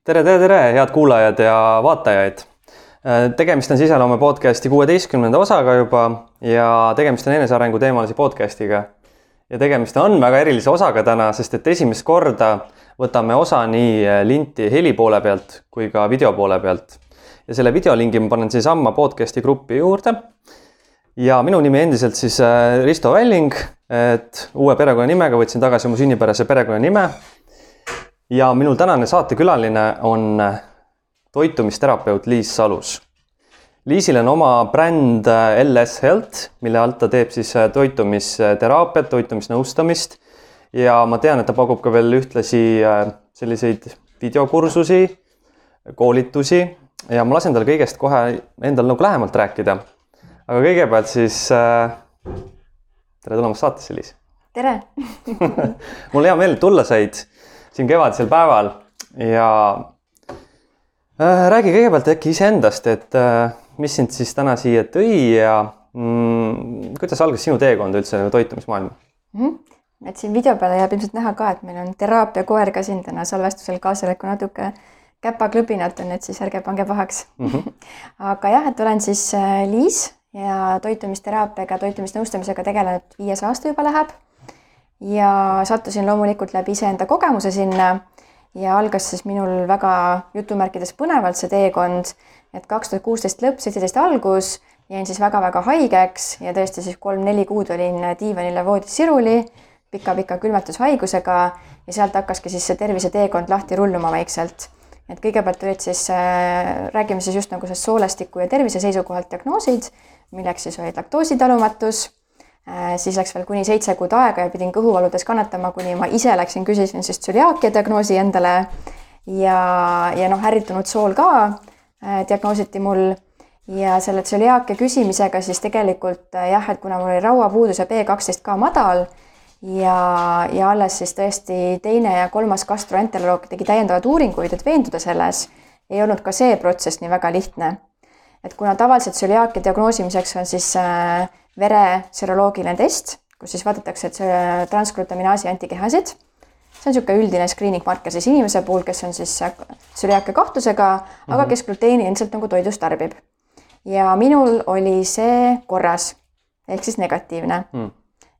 tere, tere, tere, head kuulajad ja vaatajad. tegemist on Siseloome podcasti kuueteistkümnenda osaga juba ja tegemist on enesearengu teemalise podcast'iga. ja tegemist on väga erilise osaga täna, sest et esimest korda võtame osa nii linti heli poole pealt kui ka video poole pealt. ja selle videolingi ma panen siiasamma podcast'i gruppi juurde. ja minu nimi endiselt siis äh, Risto Välling, et uue perekonnanimega võtsin tagasi mu sünnipärase perekonnanime ja minu tänane saatekülaline on toitumisterapeut Liis Salus. Liisil on oma bränd LS Health, mille alt ta teeb siis toitumisteraapiat, toitumisnõustamist ja ma tean, et ta pakub ka veel ühtlasi selliseid videokursusi, koolitusi ja ma lasen tal kõigest kohe endal nagu lähemalt rääkida. aga kõigepealt siis tere tulemast saatesse, Liis. tere mul hea meel, et tulla said siin kevadisel päeval ja äh, räägi kõigepealt äkki iseendast, et äh, mis sind siis täna siia tõi ja mm, kuidas algas sinu teekond üldse nagu toitumismaailma mm? -hmm. et siin video peale jääb ilmselt näha ka, et meil on teraapiakoer ka siin täna salvestusel kaasa olek, kui natuke käpaklõbinat on, et siis ärge pange pahaks mm. -hmm. aga jah, et olen siis äh, Liis ja toitumisteraapiaga, toitumisnõustamisega tegelenud viies aasta juba läheb ja sattusin loomulikult läbi iseenda kogemuse sinna ja algas siis minul väga jutumärkides põnevalt see teekond, et kaks tuhat kuusteist lõpp, seitseteist algus, jäin siis väga-väga haigeks ja tõesti siis kolm-neli kuud olin diivanile voodis siruli pika-pika külmetushaigusega ja sealt hakkaski siis see terviseteekond lahti rulluma vaikselt. et kõigepealt olid siis äh,, räägime siis just nagu sellest soolestiku ja tervise seisukohalt diagnoosid, milleks siis olid laktoositalumatus siis läks veel kuni seitse kuud aega ja pidin kõhuvaludes kannatama, kuni ma ise läksin, küsisin siis tsüliaakia diagnoosi endale. ja, ja noh, ärritunud sool ka äh, diagnoositi mul ja selle tsüliaakia küsimisega siis tegelikult äh, jah, et kuna mul oli rauapuudus ja B12 ka madal ja, ja alles siis tõesti teine ja kolmas gastroenteroloog tegi täiendavaid uuringuid, et veenduda selles, ei olnud ka see protsess nii väga lihtne. et kuna tavaliselt tsüliaakia diagnoosimiseks on siis äh, vere seroloogiline test, kus siis vaadatakse, et see transglutaminaasi antikehasid. see on niisugune üldine screening marker siis inimese puhul, kes on siis tsüliaakia kahtlusega mm, -hmm. aga mhm. kes gluteeni endiselt nagu toidus tarbib. ja minul oli see korras ehk siis negatiivne mm.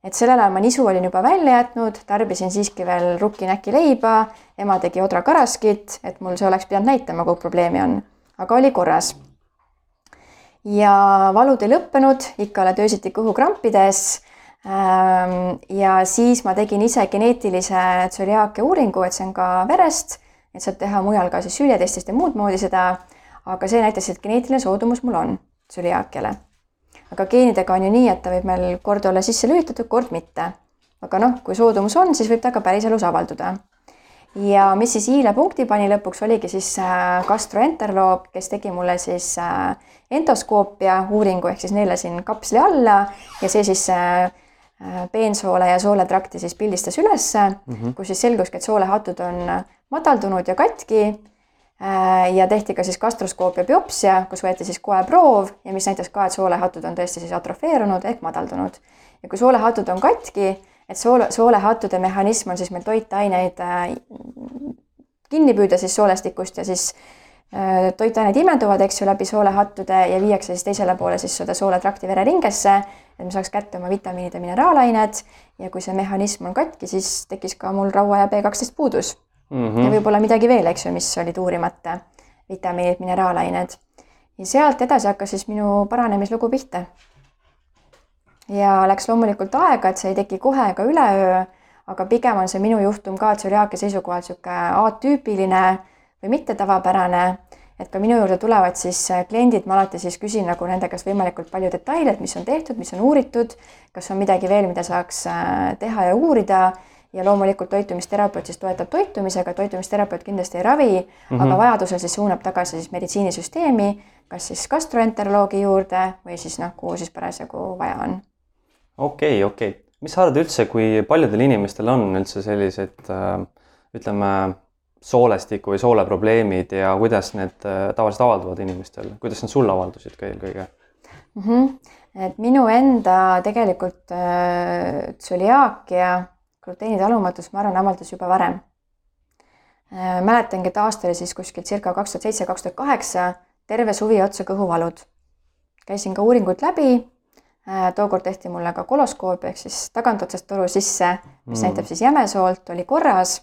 et sellel ajal ma nisu olin juba välja jätnud, tarbisin siiski veel rukki-näki leiba, ema tegi odrakaraskit, et mul see oleks pidanud näitama, kui probleemi on, aga oli korras ja valud ei lõppenud, ikka oled öösiti kõhukrampides. Ähm, ja siis ma tegin ise geneetilise tsüliaakia uuringu, et see on ka verest, et saab teha mujal ka siis süületestist ja muud moodi seda. aga see näitas, et geneetiline soodumus mul on tsüliaakiale. aga geenidega on ju nii, et ta võib meil kord olla sisse lülitatud, kord mitte. aga noh, kui soodumus on, siis võib ta ka päriselus avalduda ja mis siis i-le punkti pani lõpuks, oligi siis äh, gastroenteroloog, kes tegi mulle siis äh, endoskoopia uuringu ehk siis neelasin kapsli alla ja see siis äh, peensoole ja sooletrakti siis pildistas ülesse mm, -hmm. kus siis selguski, et soolehatud on madaldunud ja katki. ja tehti ka siis gastroskoopia biopsia, kus võeti siis koeproov ja mis näitas ka, et soolehatud on tõesti siis atrofeerunud ehk madaldunud. ja kui soolehatud on katki et soole, soolehattude mehhanism on siis meil toitaineid äh, kinni püüda siis soolestikust ja siis äh, toitained imenduvad, eks ju, läbi soolehattude ja viiakse siis teisele poole siis seda sooletrakti vereringesse, et me saaks kätte oma vitamiinid ja mineraalained ja kui see mehhanism on katki, siis tekkis ka mul raua ja B12 puudus mm. -hmm. ja võib-olla midagi veel, eks ju, mis olid uurimata, vitamiinid, mineraalained. ja sealt edasi hakkas siis minu paranemislugu pihta ja läks loomulikult aega, et see ei teki kohe ega üleöö, aga pigem on see minu juhtum ka tsüliaakia seisukohalt niisugune atüüpiline või mitte tavapärane, et ka minu juurde tulevad siis kliendid, ma alati siis küsin nagu nende käest võimalikult palju detaile, et mis on tehtud, mis on uuritud, kas on midagi veel, mida saaks äh, teha ja uurida. Ja loomulikult toitumisterapeut siis toetab toitumisega, toitumisterapeut kindlasti ei ravi mm, -hmm. aga vajadusel siis suunab tagasi siis meditsiinisüsteemi, kas siis gastroenteroloogi juurde või siis noh, kuhu siis parasjagu vaja on okei okay,, okei okay., mis sa arvad üldse, kui paljudel inimestel on üldse sellised äh, ütleme, soolestiku või sooleprobleemid ja kuidas need äh, tavaliselt avalduvad inimestel, kuidas need sul avaldusid ka eelkõige mm? -hmm. et minu enda tegelikult äh, tsüliaakia, gluteenitalumatus, ma arvan, avaldus juba varem mäletangi, et aasta oli siis kuskil circa kaks tuhat seitse, kaks tuhat kaheksa, terve suvi otsa kõhuvalud. käisin ka uuringud läbi. Tookord tehti mulle ka koloskoop ehk siis tagantotsast toru sisse, mis mm. näitab siis jämesoolt, oli korras.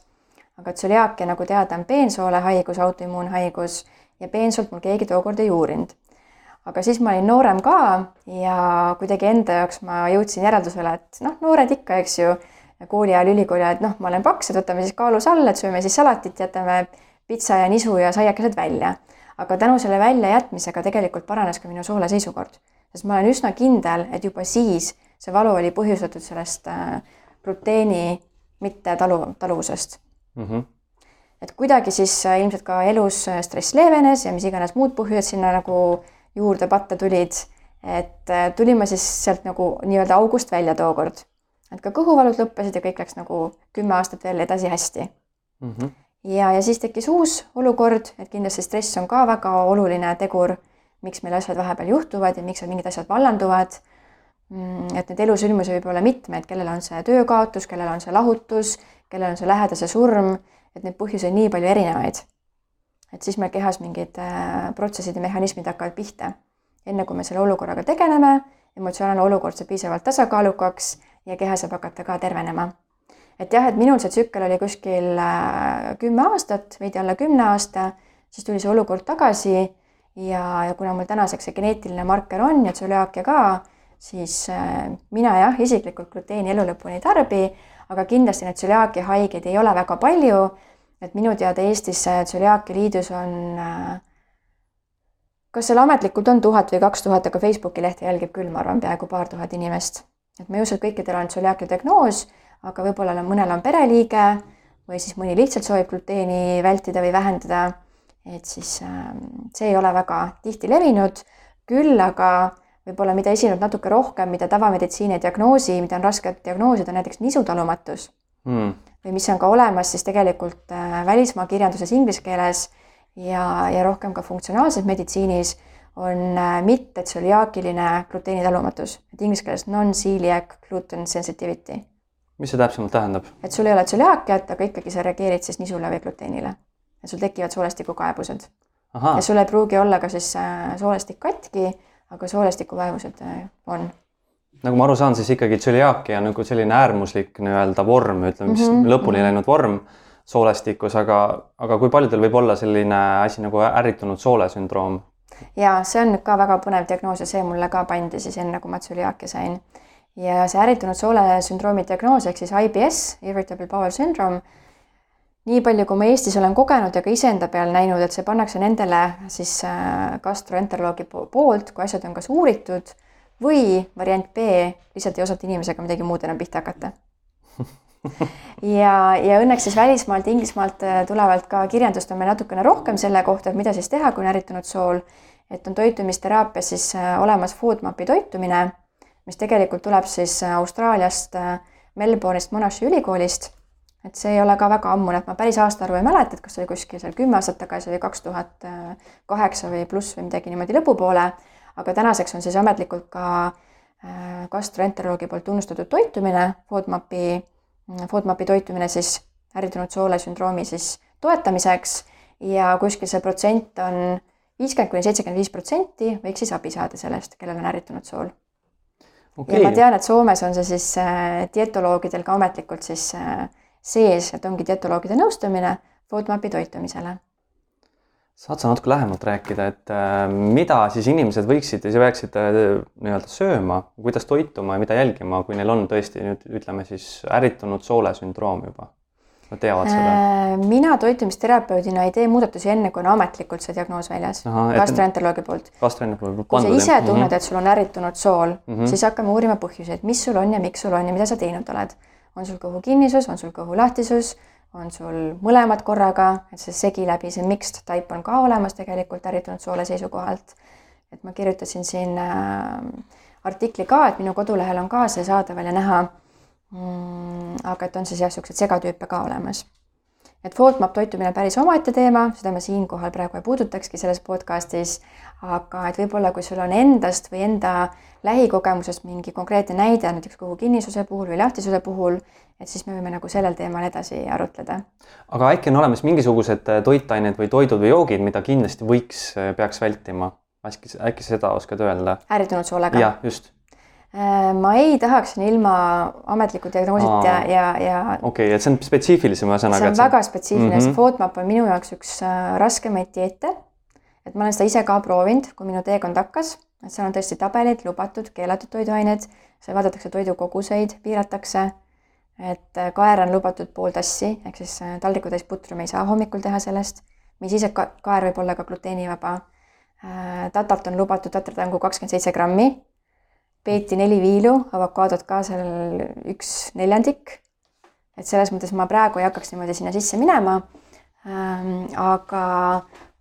aga tsüliaakia, nagu teada, on peensooolehaigus, autoimmuunhaigus ja peensoolt mul keegi tookord ei uurinud aga siis ma olin noorem ka ja kuidagi enda jaoks ma jõudsin järeldusele, et noh, noored ikka, eks ju, kooli ajal, ülikooli ajal, et noh, ma olen paks, et võtame siis kaalus alla, et sööme siis salatit, jätame pitsa ja nisu ja saiakesed välja. aga tänu selle väljajätmisega tegelikult paranes ka minu soole seisukord, sest ma olen üsna kindel, et juba siis see valu oli põhjustatud sellest äh, gluteeni mitte talu, taluvusest mm. -hmm et kuidagi siis äh, ilmselt ka elus äh, stress leevenes ja mis iganes muud põhjused sinna nagu juurde patta tulid. et äh, tulin ma siis sealt nagu nii-öelda august välja tookord. et ka kõhuvalud lõppesid ja kõik läks nagu kümme aastat veel edasi hästi mm. -hmm. ja, ja siis tekkis uus olukord, et kindlasti stress on ka väga oluline tegur, miks meil asjad vahepeal juhtuvad ja miks mingid asjad vallanduvad mm, et neid elusündmusi võib olla mitmeid, kellel on see töökaotus, kellel on see lahutus, kellel on see lähedase surm, et neid põhjuseid nii palju erinevaid et siis meil kehas mingid äh, protsessid ja mehhanismid hakkavad pihta. enne kui me selle olukorraga tegeleme, emotsionaalne olukord saab piisavalt tasakaalukaks ja keha saab hakata ka tervenema. et jah, et minul see tsükkel oli kuskil äh, kümme aastat, veidi alla kümne aasta, siis tuli see olukord tagasi ja, ja kuna mul tänaseks see geneetiline marker on ja tsüliaakia ka, siis äh, mina jah, isiklikult gluteeni elu lõpuni ei tarbi, aga kindlasti neid tsüliaakia haigeid ei ole väga palju et minu teada Eestis Tsüliaakia liidus on, äh, kas seal ametlikult on tuhat või kaks tuhat, aga Facebooki lehte jälgib küll, ma arvan, peaaegu paar tuhat inimest. et ma ei usu, et kõikidel on tsüliaakia diagnoos, aga võib-olla mõnel on pereliige või siis mõni lihtsalt soovib gluteeni vältida või vähendada. Et siis ähm, see ei ole väga tihti levinud, küll aga võib-olla, mida esineb natuke rohkem, mida tavameditsiini ei diagnoosi, mida on raske diagnoosida, näiteks nisutalumatus mm. või mis on ka olemas siis tegelikult äh, välismaa kirjanduses inglise keeles ja, ja rohkem ka funktsionaalses meditsiinis on äh, mitte tsüliaakiline gluteenitalumatus, et inglise keeles non-celiac gluten sensitivity. mis see täpsemalt tähendab? et sul ei ole tsüliaakiat, aga ikkagi sa reageerid siis nisule või gluteenile ja sul tekivad soolestikukaebused. ja sul ei pruugi olla ka siis äh, soolestik katki, aga soolestikuvaevused on nagu ma aru saan, siis ikkagi tsüliaakia on nagu selline äärmuslik nii-öelda vorm, ütleme siis mm -hmm. lõpuni läinud vorm soolestikus, aga, aga kui paljudel võib olla selline asi nagu ärritunud soolesündroom? ja see on ka väga põnev diagnoos ja see mulle ka pandi siis enne, kui ma tsüliaakia sain. ja see ärritunud soolesündroomi diagnoos ehk siis IBS, irritable bowel syndrome, nii palju, kui ma Eestis olen kogenud ja ka iseenda peal näinud, et see pannakse nendele siis äh, gastroenteroloogi poolt, kui asjad on kas uuritud või variant B, lihtsalt ei osata inimesega midagi muud enam pihta hakata ja, ja õnneks siis välismaalt, Inglismaalt äh, tulevalt ka kirjandust on meil natukene rohkem selle kohta, et mida siis teha, kui on ärritunud sool. et on toitumisteraapias siis äh, olemas FODMAP-i toitumine, mis tegelikult tuleb siis Austraaliast, Melbourne'ist, Monashi ülikoolist. Et see ei ole ka väga ammune, et ma päris aastaarvu ei mäleta, et kas see oli kuskil seal kümme aastat tagasi või kaks tuhat kaheksa või pluss või midagi niimoodi lõpupoole. Aga tänaseks on siis ametlikult ka äh, gastroenteroloogi poolt tunnustatud toitumine, FODMAP-i, FODMAP-i toitumine siis ärritunud soole sündroomi siis toetamiseks. Ja kuskil see protsent on viiskümmend kuni seitsekümmend viis protsenti võiks siis abi saada sellest, kellel on ärritunud sool. Okay.. ja ma tean, et Soomes on see siis äh, dietoloogidel ka ametlikult siis äh, sees, et ongi dietoloogide nõustamine FODMAP-i toitumisele saad sa natuke lähemalt rääkida, et äh, mida siis inimesed võiksid ja peaksid äh, nii-öelda sööma, kuidas toituma ja mida jälgima, kui neil on tõesti nüüd ütleme siis ärritunud soolesündroom juba? Nad teavad seda? Äh, mina toitumisterapeudina ei tee muudatusi enne, kui on ametlikult see diagnoos väljas gastroenteroloogi poolt. kui sa ise tunned mm, -hmm. et sul on ärritunud sool mm, -hmm. siis hakkame uurima põhjuseid, mis sul on ja miks sul on ja mida sa teinud oled. On sul kõhu kinnisus, on sul kõhu lahtisus on sul mõlemad korraga, et see segi läbi, see mixed type on ka olemas tegelikult ärritunud soole seisukohalt. et ma kirjutasin siin äh, artikli ka, et minu kodulehel on ka see saadaval ja näha mm,. aga et on siis jah, niisuguseid segatüüpe ka olemas. et FODMAP toitumine päris omaette teema, seda ma siinkohal praegu ei puudutakski selles podcastis, aga et võib-olla, kui sul on endast või enda lähikogemusest mingi konkreetne näide näiteks kogu kinnisuse puhul või lahtisuse puhul, et siis me võime nagu sellel teemal edasi arutleda. aga äkki on olemas mingisugused äh, toitained või toidud või joogid, mida kindlasti võiks, äh, peaks vältima? äkki, äkki seda oskad öelda? ärritunud soolega? jah, just Äh, ma ei tahaks ilma ametliku diagnoosit ja, ja, ja. okei okay,, et see on spetsiifilisem ühesõnaga. see on väga spetsiifiline mm, -hmm. see FODMAP on minu jaoks üks raskemaid dieete. Et ma olen seda ise ka proovinud, kui minu teekond hakkas, et seal on tõesti tabelid, lubatud, keelatud toiduained, seal vaadatakse toidukoguseid, piiratakse. et äh, kaer on lubatud pool tassi ehk siis taldrikutäis putru me ei saa hommikul teha sellest, mis siis, et kaer võib olla ka gluteenivaba. tatart on lubatud tatartangu kakskümmend seitse grammi peeti neli viilu, avokaadot ka seal üks neljandik. et selles mõttes ma praegu ei hakkaks niimoodi sinna sisse minema ähm,. aga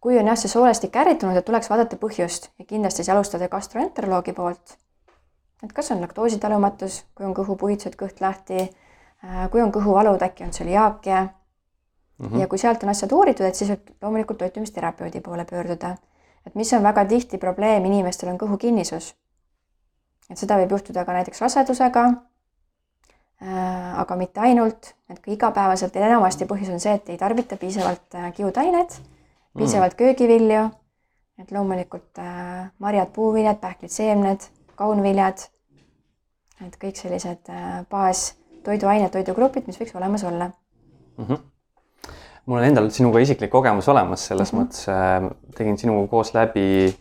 kui on jah, see soolestik ärritunud, et tuleks vaadata põhjust ja kindlasti siis alustada gastroenteroloogi poolt. et kas on laktoositalumatus, kui on kõhupuhitused, kõht lahti äh,, kui on kõhuvalud, äkki on tsüliaakia mm. -hmm. ja kui sealt on asjad uuritud, et siis võib loomulikult toitumisterapeudi poole pöörduda. et mis on väga tihti probleem, inimestel on kõhukinnisus et seda võib juhtuda ka näiteks rasedusega. Äh, aga mitte ainult, et ka igapäevaselt enamasti põhjus on see, et ei tarbita piisavalt äh, kiudainet, piisavalt mm. köögivilju. et loomulikult äh, marjad, puuviljad, pähklid, seemned, kaunviljad. et kõik sellised baastoiduained, toidugrupid, mis võiks olemas olla mm. -hmm mul on endal sinuga isiklik kogemus olemas, selles mm -hmm. mõttes äh, tegin sinuga koos läbi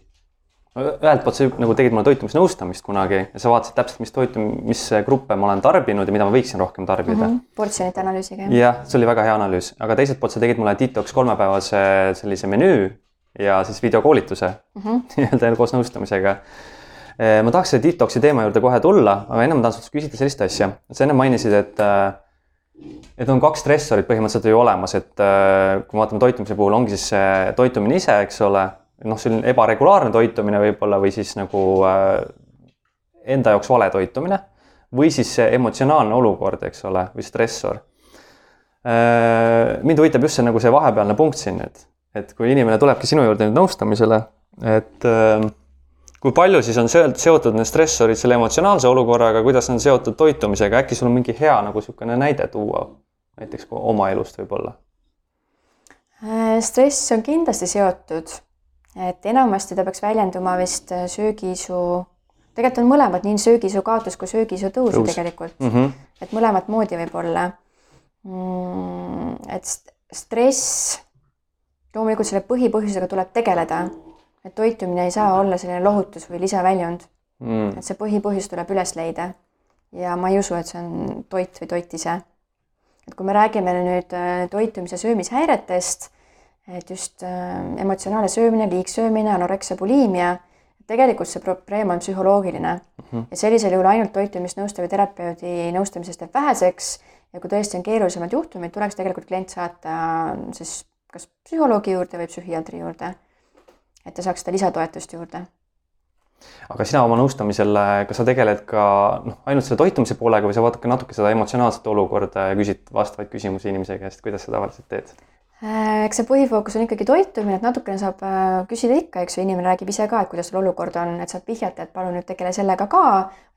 ühelt poolt sa nagu tegid mulle toitumisnõustamist kunagi ja sa vaatasid täpselt, mis toitu, mis gruppe ma olen tarbinud ja mida ma võiksin rohkem tarbida mm. -hmm. portsjonite analüüsiga. jah, see oli väga hea analüüs, aga teiselt poolt sa tegid mulle detox kolmepäevase sellise menüü ja siis videokoolituse mm -hmm. nii-öelda koos nõustamisega. Eh, ma tahaks selle detox'i teema juurde kohe tulla, aga enne ma tahan sinult küsida sellist asja. sa enne mainisid, et eh, et on kaks stressorit põhimõtteliselt ju olemas, et eh, kui me vaatame toitumise puhul, ongi siis see toitumine ise, eks ole noh, selline ebaregulaarne toitumine võib-olla või siis nagu äh, enda jaoks vale toitumine või siis see emotsionaalne olukord, eks ole, või stressor äh,. mind huvitab just see nagu see vahepealne punkt siin, et, et kui inimene tulebki sinu juurde nüüd nõustamisele, et äh, kui palju siis on seotud need stressorid selle emotsionaalse olukorraga, kuidas on seotud toitumisega, äkki sul on mingi hea nagu niisugune näide tuua näiteks oma elust võib-olla? Stress on kindlasti seotud et enamasti ta peaks väljenduma vist äh, söögiisu, tegelikult on mõlemad, nii söögiisu kaotus kui söögiisu tõus ju tegelikult mm. -hmm. et mõlemat moodi võib olla mm,. et stress, loomulikult selle põhipõhjusega tuleb tegeleda. et toitumine ei saa olla selline lohutus või lisaväljund mm.. et see põhipõhjus tuleb üles leida. ja ma ei usu, et see on toit või toit ise. et kui me räägime nüüd äh, toitumise söömishäiretest et just äh, emotsionaalne söömine, liigsöömine, anoreksia, buliimia, tegelikult see probleem on psühholoogiline mm -hmm. ja sellisel juhul ainult toitumisnõustaja või terapeudi nõustamisest jääb väheseks ja kui tõesti on keerulisemad juhtumid, tuleks tegelikult klient saata siis kas psühholoogi juurde või psühhiaatri juurde, et ta saaks seda lisatoetust juurde aga sina oma nõustamisel, kas sa tegeled ka noh, ainult selle toitumise poolega või sa vaatad ka natuke seda emotsionaalset olukorda ja küsid vastavaid küsimusi inimese käest, kuidas sa tavaliselt teed? Äh, eks see põhifookus on ikkagi toitumine, et natukene saab äh, küsida ikka, eks ju, inimene räägib ise ka, et kuidas tal olukord on, et saab vihjata, et palun nüüd tegele sellega ka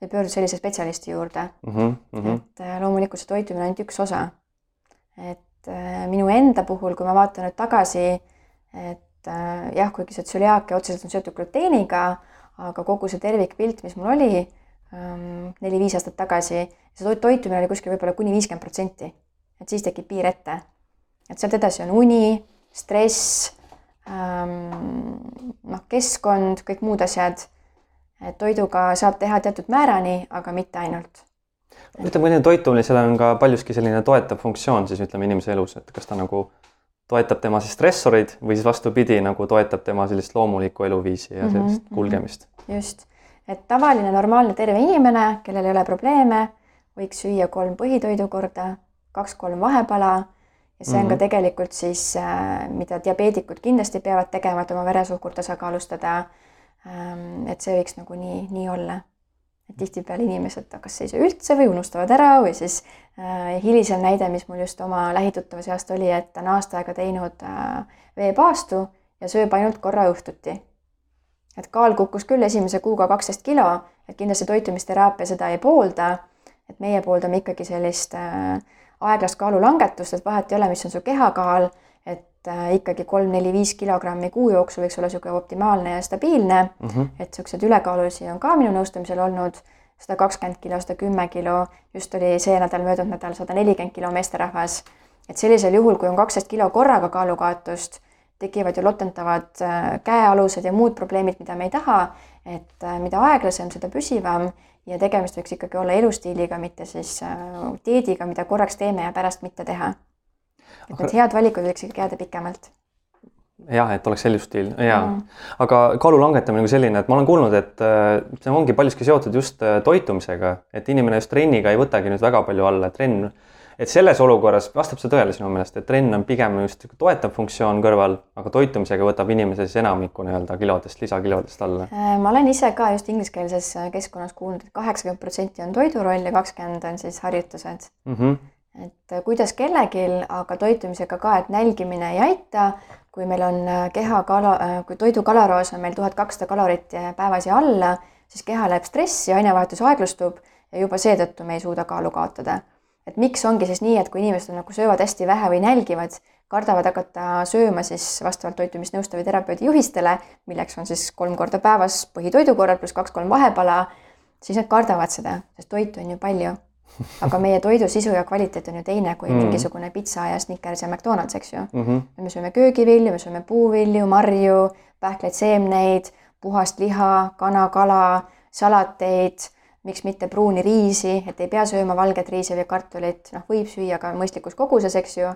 või pöördu sellise spetsialisti juurde mm. -hmm, mm -hmm. et äh, loomulikult see toitumine on ainult üks osa. et minu enda puhul, kui ma vaatan nüüd tagasi, et jah, kuigi see tsüliaakia otseselt on seotud gluteeniga, aga kogu see tervikpilt, mis mul oli ähm, neli-viis aastat tagasi, see toitumine oli kuskil võib-olla kuni viiskümmend protsenti. et siis tekib piir ette et sealt edasi on uni, stress ähm,, noh, keskkond, kõik muud asjad. et toiduga saab teha teatud määrani, aga mitte ainult. ütleme, selline toitumisel on ka paljuski selline toetav funktsioon siis ütleme inimese elus, et kas ta nagu toetab tema siis stressoreid või siis vastupidi, nagu toetab tema sellist loomulikku eluviisi ja sellist mm -hmm. kulgemist. just, et tavaline normaalne terve inimene, kellel ei ole probleeme, võiks süüa kolm põhitoidu korda, kaks-kolm vahepala ja see on mm -hmm. ka mhm. tegelikult siis, äh, mida diabeedikud kindlasti peavad tegema, et oma veresuhkur tasakaalustada. Ähm, et see võiks nagu nii, nii olla. et tihtipeale inimesed kas ei söö üldse või unustavad ära või siis äh, hilisem näide, mis mul just oma lähituttava seast oli, et ta on aasta aega teinud äh, veepaastu ja sööb ainult korra õhtuti. et kaal kukkus küll esimese kuuga kaksteist kilo, et kindlasti toitumisteraapia seda ei poolda. et meie pooldame ikkagi sellist äh, aeglast kaalulangetust, et vahet ei ole, mis on su kehakaal, et äh, ikkagi kolm-neli-viis kilogrammi kuu jooksul võiks olla niisugune optimaalne ja stabiilne mm. -hmm. et niisuguseid ülekaalulisi on ka minu nõustamisel olnud sada kakskümmend kilo, sada kümme kilo, just oli see nädal, möödunud nädal sada nelikümmend kilo meesterahvas. et sellisel juhul, kui on kaksteist kilo korraga kaalukaotust, tekivad ju lotentavad äh, käealused ja muud probleemid, mida me ei taha. et äh, mida aeglasem, seda püsivam ja tegemist võiks ikkagi olla elustiiliga, mitte siis dieediga, mida korraks teeme ja pärast mitte teha et need head valikud võiks ikkagi jääda pikemalt. jah, et oleks elustiil ja mm., aga kaalu langetamine kui selline, et ma olen kuulnud, et äh, see ongi paljuski seotud just äh, toitumisega, et inimene just trenniga ei võtagi nüüd väga palju alla, trenn et selles olukorras vastab see tõele sinu meelest, et trenn on pigem just toetav funktsioon kõrval, aga toitumisega võtab inimese siis enamiku nii-öelda kilodest, lisakilodest alla? Äh, ma olen ise ka just ingliskeelses keskkonnas kuulnud et, et kaheksakümmend protsenti on toidu roll ja kakskümmend on siis harjutused mm. -hmm et äh, kuidas kellelgi, aga toitumisega ka, et nälgimine ei aita. kui meil on äh, keha kala, äh, kui toidu kalaroos on meil tuhat kakssada kalorit päevas ja alla, siis keha läheb stressi, ainevahetus aeglustub ja juba seetõttu me ei suuda kaalu kaotada. Et miks ongi siis nii, et kui inimesed nagu söövad hästi vähe või nälgivad, kardavad hakata sööma siis vastavalt toitumisnõustaja või terapeudi juhistele, milleks on siis kolm korda päevas põhitoidukorrad pluss kaks-kolm vahepala, siis nad kardavad seda, sest toitu on ju palju aga meie toidu sisu ja kvaliteet on ju teine kui mm -hmm. mingisugune pitsa ja Snickers ja McDonalds, eks ju mm. -hmm. me sööme köögivilju, me sööme puuvilju, marju, pähkleid, seemneid, puhast liha, kana, kala, salateid, miks mitte pruuni riisi, et ei pea sööma valget riisi või kartulit, noh, võib süüa ka mõistlikus koguses, eks ju.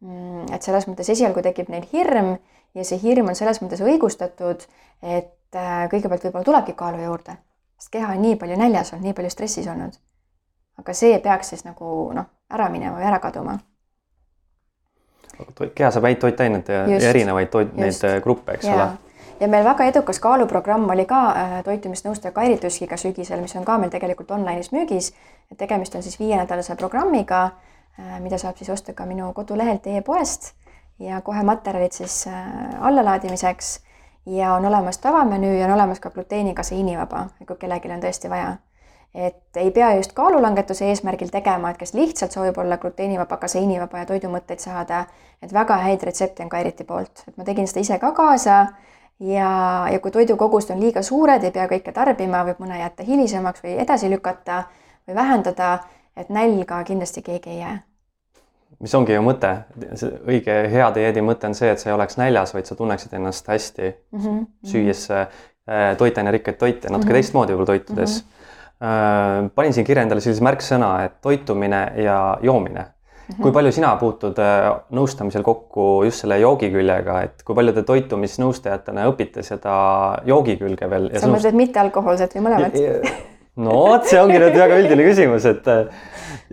Mm, et selles mõttes esialgu tekib neil hirm ja see hirm on selles mõttes õigustatud, et äh, kõigepealt võib-olla tulebki kaalu juurde, sest keha on nii palju näljas olnud, nii palju stressis olnud aga see peaks siis nagu noh, ära minema või ära kaduma. keha saab häid toitaineid ja, ja erinevaid toit, neid äh, gruppe, eks ja. ole. Ja meil väga edukas kaaluprogramm oli ka äh, toitumisnõustaja Kairi Tuskiga sügisel, mis on ka meil tegelikult online'is müügis. tegemist on siis viienädalase programmiga äh,, mida saab siis osta ka minu kodulehelt e-poest ja kohe materjalid siis äh, allalaadimiseks. Ja on olemas tavamenüü ja on olemas ka gluteeni kaseiinivaba, kui kellelgi on tõesti vaja. Et ei pea just kaalulangetuse eesmärgil tegema, et kes lihtsalt soovib olla gluteenivaba, kaseinivaba ja toidumõtteid saada, et väga häid retsepte on ka Eriti poolt, et ma tegin seda ise ka kaasa ja, ja kui toidukogused on liiga suured, ei pea kõike tarbima, võib mõne jätta hilisemaks või edasi lükata või vähendada, et nälga kindlasti keegi ei jää mis ongi ju mõte, õige hea dieedi mõte on see, et sa ei oleks näljas, vaid sa tunneksid ennast hästi mm, -hmm. süües äh, toitainerikkaid toite natuke mm -hmm. teistmoodi võib-olla toitudes mm. -hmm panin siin kirja endale sellise märksõna, et toitumine ja joomine. Kui palju sina puutud äh, nõustamisel kokku just selle joogi küljega, et kui palju te toitumisnõustajatena õpite seda joogi külge veel? sa mõtled mittealkohoolset või mõlemat? no vot, see ongi nüüd väga üldine küsimus, et äh,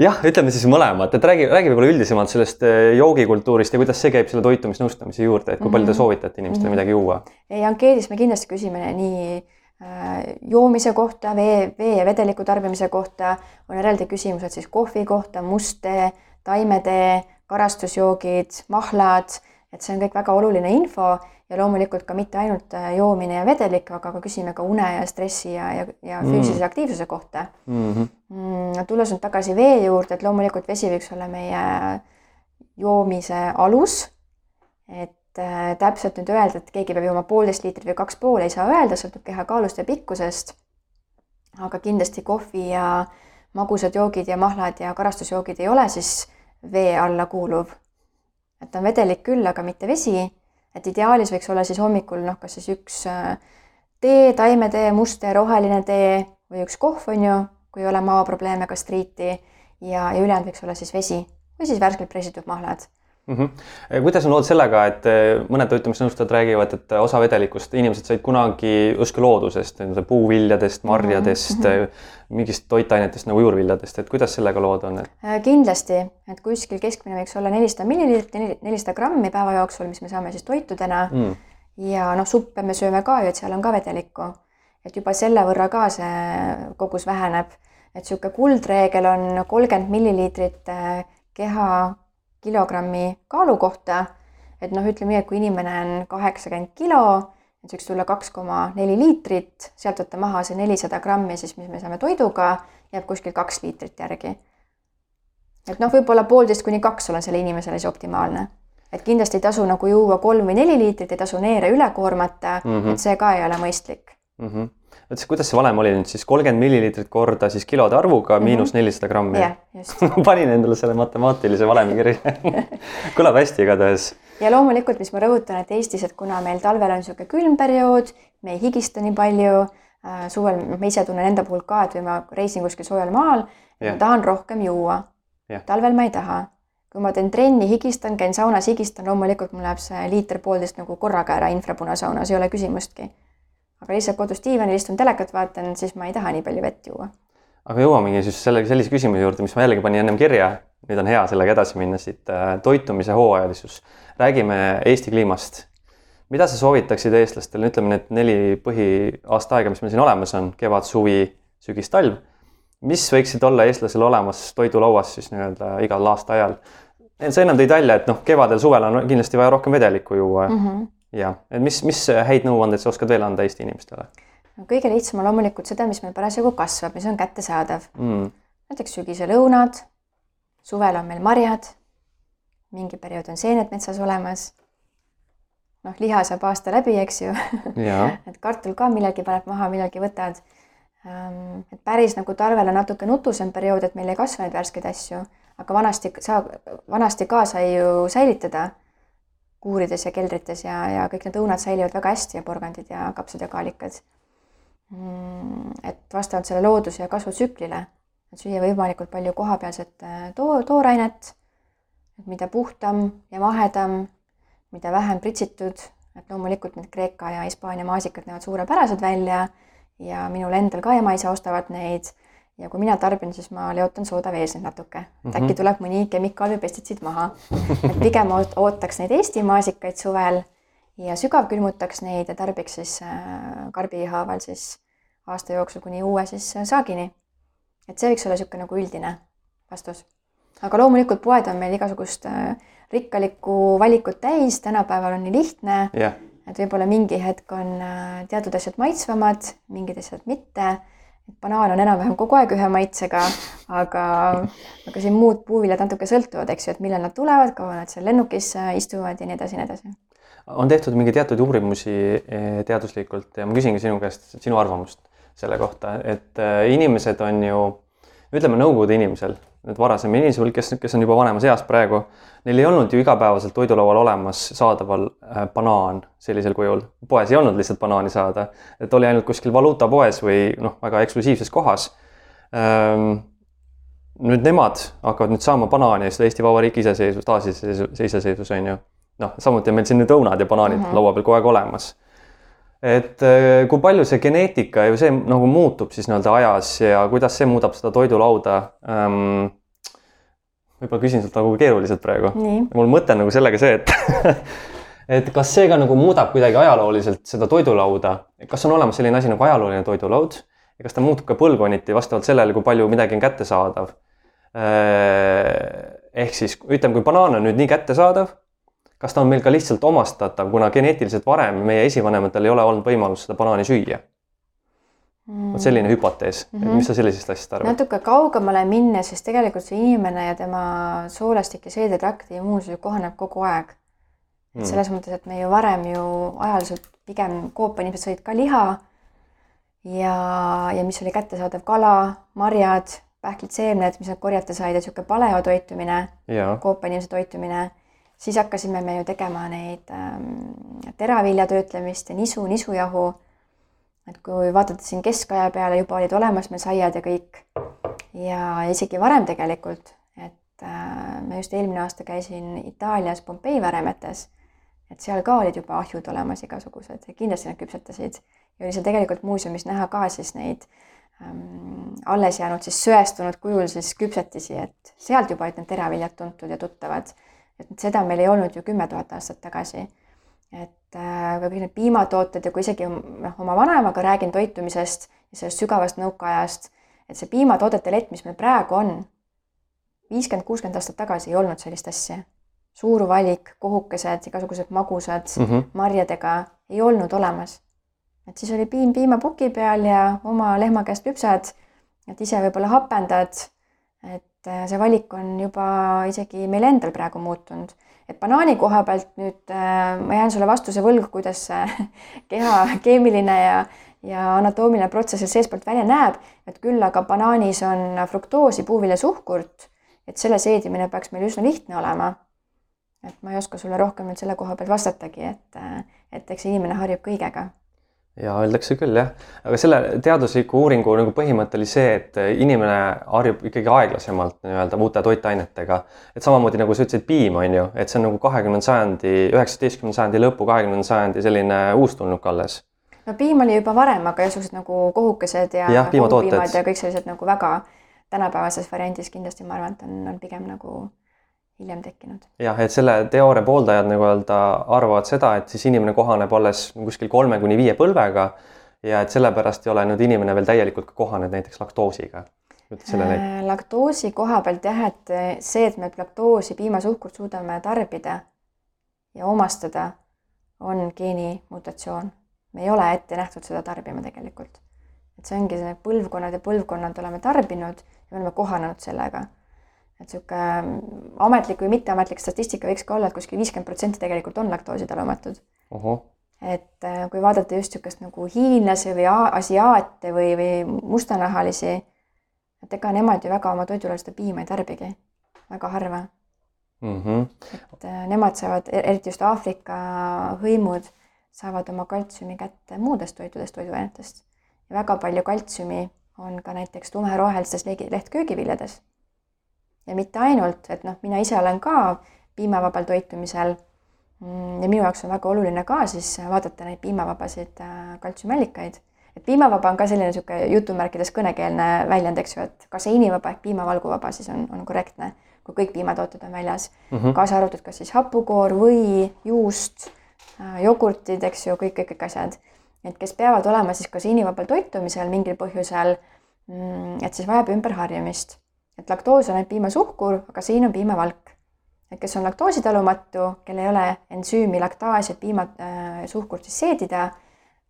jah, ütleme siis mõlemat, et räägi, räägi võib-olla üldisemalt sellest joogikultuurist ja kuidas see käib selle toitumisnõustamise juurde, et kui palju te mhm. soovitate inimestele -hmm. midagi juua? ei, ankeedis me kindlasti küsime nii Äh, joomise kohta, vee, vee ja vedeliku tarbimise kohta, on eraldi küsimused siis kohvi kohta, musttee, taimetee, karastusjoogid, mahlad, et see on kõik väga oluline info ja loomulikult ka mitte ainult äh, joomine ja vedelik, aga ka küsime ka une ja stressi ja, ja, ja mm. füüsilise mm. aktiivsuse kohta mm. -hmm. Mm, tulles nüüd tagasi vee juurde, et loomulikult vesi võiks olla meie joomise alus. et et äh, täpselt nüüd öelda, et keegi peab jooma poolteist liitrit või kaks pool, ei saa öelda, sõltub keha kaalust ja pikkusest. aga kindlasti kohvi ja magusad joogid ja mahlad ja karastusjoogid ei ole siis vee alla kuuluv. et on vedelik küll, aga mitte vesi. et ideaalis võiks olla siis hommikul noh, kas siis üks äh, tee, taimetee, must tee, roheline tee või üks kohv on ju, kui ei ole maoprobleeme, gastriiti ja, ja ülejäänud võiks olla siis vesi või siis värskelt pressitud mahlad mm. -hmm. kuidas on lood sellega, et eh, mõned toitumisnõustajad räägivad, et osa vedelikust inimesed said kunagi justkui loodusest, puuviljadest, marjadest mm, -hmm. mingist toitainetest nagu juurviljadest, et kuidas sellega lood on et...? Kindlasti, et kuskil keskmine võiks olla nelisada milliliitrit, nelisada grammi päeva jooksul, mis me saame siis toitudena mm. ja noh, suppe me sööme ka ju, et seal on ka vedelikku et juba selle võrra ka see kogus väheneb. et niisugune kuldreegel on kolmkümmend milliliitrit keha kilogrammi kaalu kohta. et noh, ütleme nii, et kui inimene on kaheksakümmend kilo, et see võiks tulla kaks koma neli liitrit, sealt võtta maha see nelisada grammi siis, mis me saame toiduga, jääb kuskil kaks liitrit järgi. et noh, võib-olla poolteist kuni kaks on selle inimesele siis optimaalne et kindlasti ei tasu nagu juua kolm või neli liitrit, ei tasu neere üle koormata mm, -hmm. et see ka ei ole mõistlik mm. -hmm. vot siis, kuidas see valem oli nüüd siis kolmkümmend milliliitrit korda siis kilode arvuga mm -hmm. miinus nelisada grammi? jah, just panin endale selle matemaatilise valemi kirja kõlab hästi igatahes. ja loomulikult, mis ma rõhutan, et Eestis, et kuna meil talvel on niisugune külm periood, me ei higista nii palju äh,, suvel ma ise tunnen enda puhul ka, et või ma reisin kuskil soojal maal, ma tahan rohkem juua. talvel ma ei taha kui ma teen trenni, higistan, käin saunas, higistan, loomulikult mul läheb see liiter-poolteist nagu korraga ära infrapunasaunas, ei ole küsimustki. Aga lihtsalt kodus diivanil istun, telekat vaatan, siis ma ei taha nii palju vett juua. aga jõuamegi siis selle, sellise küsimuse juurde, mis ma jällegi panin ennem kirja, nüüd on hea sellega edasi minna siit, äh, toitumise hooajalisus. räägime Eesti kliimast. mida sa soovitaksid eestlastele, ütleme need neli põhiaasta aega, mis meil siin olemas on, kevad, suvi, sügis, talv mis võiksid olla eestlasel olemas toidulauas siis nii-öelda igal aastaajal? sa ennem tõid välja, et noh, kevadel-suvel on kindlasti vaja rohkem vedelikku juua mm. -hmm. Ja, et mis, mis häid nõuandeid sa oskad veel anda Eesti inimestele? kõige lihtsam on loomulikult seda, mis meil parasjagu kasvab, mis on kättesaadav. Mm.. näiteks sügisel õunad, suvel on meil marjad, mingi periood on seened metsas olemas. noh, liha saab aasta läbi, eks ju. Et kartul ka millalgi paned maha, millalgi võtad. Ehm, et päris nagu talvel on natuke nutusem periood, et meil ei kasva neid värskeid asju, aga vanasti saa, vanasti ka sai ju säilitada kuurides ja keldrites ja, ja kõik need õunad säilivad väga hästi ja porgandid ja kapsad ja kaalikad. Mm, et vastavalt selle looduse ja kasvutsüklile, et süüa võimalikult palju kohapealset äh, too, toorainet, et mida puhtam ja mahedam, mida vähem pritsitud, et loomulikult need Kreeka ja Hispaania maasikad näevad suurepärased välja ja minul endal ka ema-isa ostavad neid ja kui mina tarbin, siis ma leotan sooda vees neid natuke, et mm -hmm. äkki tuleb mõni kemikaal või pestitsiid maha. et pigem ootaks neid Eesti maasikaid suvel ja sügavkülmutaks neid ja tarbiks siis äh, karbi haaval siis aasta jooksul kuni uue siis äh, saagini. et see võiks olla niisugune nagu üldine vastus. aga loomulikult poed on meil igasugust äh, rikkalikku valikut täis, tänapäeval on nii lihtne yeah et võib-olla mingi hetk on teatud asjad maitsvamad, mingid asjad mitte. Et banaan on enam-vähem kogu aeg ühe maitsega, aga, aga siin muud puuviljad natuke sõltuvad, eks ju, et millal nad tulevad, kaua nad seal lennukis istuvad ja nii edasi ja nii edasi. on tehtud mingeid teatud uurimusi eh, teaduslikult ja ma küsingi sinu käest sinu arvamust selle kohta, et äh, inimesed on ju, ütleme Nõukogude inimesel need varasem inimesed, kes, kes on juba vanemas eas praegu, neil ei olnud ju igapäevaselt toidulaual olemas saadaval äh, banaan sellisel kujul. poes ei olnud lihtsalt banaani saada, et oli ainult kuskil valuutapoes või noh, väga eksklusiivses kohas ähm,. nüüd nemad hakkavad nüüd saama banaani ja seda Eesti Vabariigi iseseisvus, taasiseseisvus on ju. noh, samuti on meil siin nüüd õunad ja banaanid mm -hmm. laua peal kogu aeg olemas et äh, kui palju see geneetika ju see nagu muutub siis nii-öelda ajas ja kuidas see muudab seda toidulauda ähm,? võib-olla küsin sult nagu keeruliselt praegu. mul mõte on nagu sellega see, et et kas see ka nagu muudab kuidagi ajalooliselt seda toidulauda, kas on olemas selline asi nagu ajalooline toidulaud ja kas ta muutub ka põlvkonniti vastavalt sellele, kui palju midagi on kättesaadav? Äh, ehk siis ütleme, kui banaan on nüüd nii kättesaadav kas ta on meil ka lihtsalt omastatav, kuna geneetiliselt varem meie esivanematel ei ole olnud võimalust seda banaani süüa mm.? vot selline hüpotees mm, -hmm. mis sa sellisest asjast arvad? natuke kaugemale minnes, siis tegelikult see inimene ja tema soolastik ja seedetrakti immuunsus ju kohaneb kogu aeg. et mm. selles mõttes, et me ju varem ju ajaliselt pigem koopainimesed sõid ka liha ja, ja mis oli kättesaadav kala, marjad, pähklid, seemned, mis nad korjata said ja niisugune paleotoitumine, koopainimese toitumine siis hakkasime me ju tegema neid ähm, teravilja töötlemist ja nisu, nisujahu. et kui vaadata siin keskaja peale, juba olid olemas meil saiad ja kõik. ja isegi varem tegelikult, et äh, ma just eelmine aasta käisin Itaalias Pompei väremetes, et seal ka olid juba ahjud olemas igasugused ja kindlasti nad küpsetasid ja oli seal tegelikult muuseumis näha ka siis neid ähm, alles jäänud siis söestunud kujul siis küpsetisi, et sealt juba olid need teraviljad tuntud ja tuttavad et seda meil ei olnud ju kümme tuhat aastat tagasi. et äh, kõik need piimatooted ja kui isegi noh, oma vanemaga räägin toitumisest ja sellest sügavast nõukaajast, et see piimatoodete lett, mis meil praegu on, viiskümmend, kuuskümmend aastat tagasi ei olnud sellist asja. suur valik, kohukesed, igasugused magusad mm -hmm. marjadega ei olnud olemas. et siis oli piim piimapuki peal ja oma lehma käest küpsed, et ise võib-olla hapendad. et äh, see valik on juba isegi meil endal praegu muutunud. Et banaani koha pealt nüüd äh, ma jään sulle vastuse võlgu, kuidas see keha keemiline ja, ja anatoomiline protsess seal seestpoolt välja näeb, et küll aga banaanis on fruktoosi, puuviljasuhkurt et selle seedimine peaks meil üsna lihtne olema. et ma ei oska sulle rohkem nüüd selle koha pealt vastatagi, et, et eks inimene harjub kõigega ja öeldakse küll jah, aga selle teadusliku uuringu nagu põhimõte oli see, et inimene harjub ikkagi aeglasemalt nii-öelda uute toitainetega. et samamoodi nagu sa ütlesid, piim on ju, et see on nagu kahekümnenda sajandi, üheksateistkümnenda sajandi lõpu, kahekümnenda sajandi selline uustulnuk alles. no piim oli juba varem, aga igasugused nagu kohukesed ja, ja piimatooted ja kõik sellised nagu väga tänapäevases variandis kindlasti ma arvan, et on, on pigem nagu hiljem tekkinud. jah, et selle teooria pooldajad nagu öelda arvavad seda, et siis inimene kohaneb alles kuskil kolme kuni viie põlvega ja et sellepärast ei ole nüüd inimene veel täielikult kohanenud näiteks laktoosiga. Äh, laktoosi koha pealt jah, et see, et me laktoosi, piimasuhkurt suudame tarbida ja omastada, on geenimutatsioon. me ei ole ette nähtud seda tarbima tegelikult. et see ongi see põlvkonnad ja põlvkonnad oleme tarbinud me oleme kohanenud sellega. Et niisugune ametlik või mitteametlik statistika võiks ka olla, et kuskil viiskümmend protsenti tegelikult on laktoositalumatud. et äh, kui vaadata just niisugust nagu hiinlasi või asiaate või, või mustanahalisi, et ega nemad ju väga oma toidule seda piima ei tarbigi, väga harva mm. -hmm. et äh, nemad saavad, e-, eriti just Aafrika hõimud, saavad oma kaltsiumi kätte muudest toitudest, toiduainetest ja väga palju kaltsiumi on ka näiteks tumerohelistes lehtköögiviljades. Ja mitte ainult, et noh, mina ise olen ka piimavabal toitumisel mm, ja minu jaoks on väga oluline ka siis vaadata neid piimavabasid äh, kaltsiumallikaid. et piimavaba on ka selline niisugune jutumärkides kõnekeelne väljend, eks ju, et kaseinivaba ehk piimavalguvaba siis on, on korrektne, kui kõik piimatooted on väljas mm, -hmm. kaasa arvatud kas siis hapukoor, või, juust, äh, jogurtid, eks ju, kõik, kõik, kõik asjad et kes peavad olema siis kasiinivabal toitumisel mingil põhjusel, mm, et siis vajab ümberharjumist. Et laktoos on ainult piimasuhkur, aga siin on piimavalk. et kes on laktoositalumatu, kel ei ole ensüümi laktaasi, et piimasuhkurt äh, siis seedida,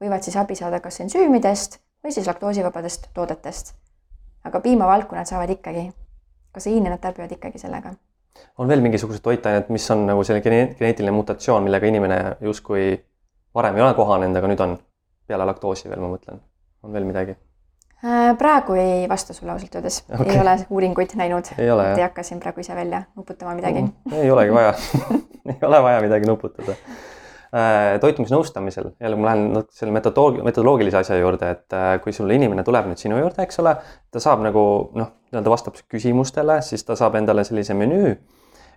võivad siis abi saada kas ensüümidest või siis laktoosivabadest toodetest. aga piimavalku nad saavad ikkagi. kaseiini nad tarbivad ikkagi sellega on veel mingisugused toitained, mis on nagu selline geneetiline mutatsioon, millega inimene justkui varem ei ole kohanenud, aga nüüd on? peale laktoosi veel, ma mõtlen, on veel midagi? Äh, praegu ei vasta sulle ausalt öeldes okay., ei ole uuringuid näinud. ei hakka siin praegu ise välja nuputama midagi mm,. ei olegi vaja ei ole vaja midagi nuputada äh, toitumisnõustamisel, jälle ma lähen selle metodoloog-, metodoloogilise asja juurde, et äh, kui sul inimene tuleb nüüd sinu juurde, eks ole, ta saab nagu noh, nii-öelda vastab küsimustele, siis ta saab endale sellise menüü.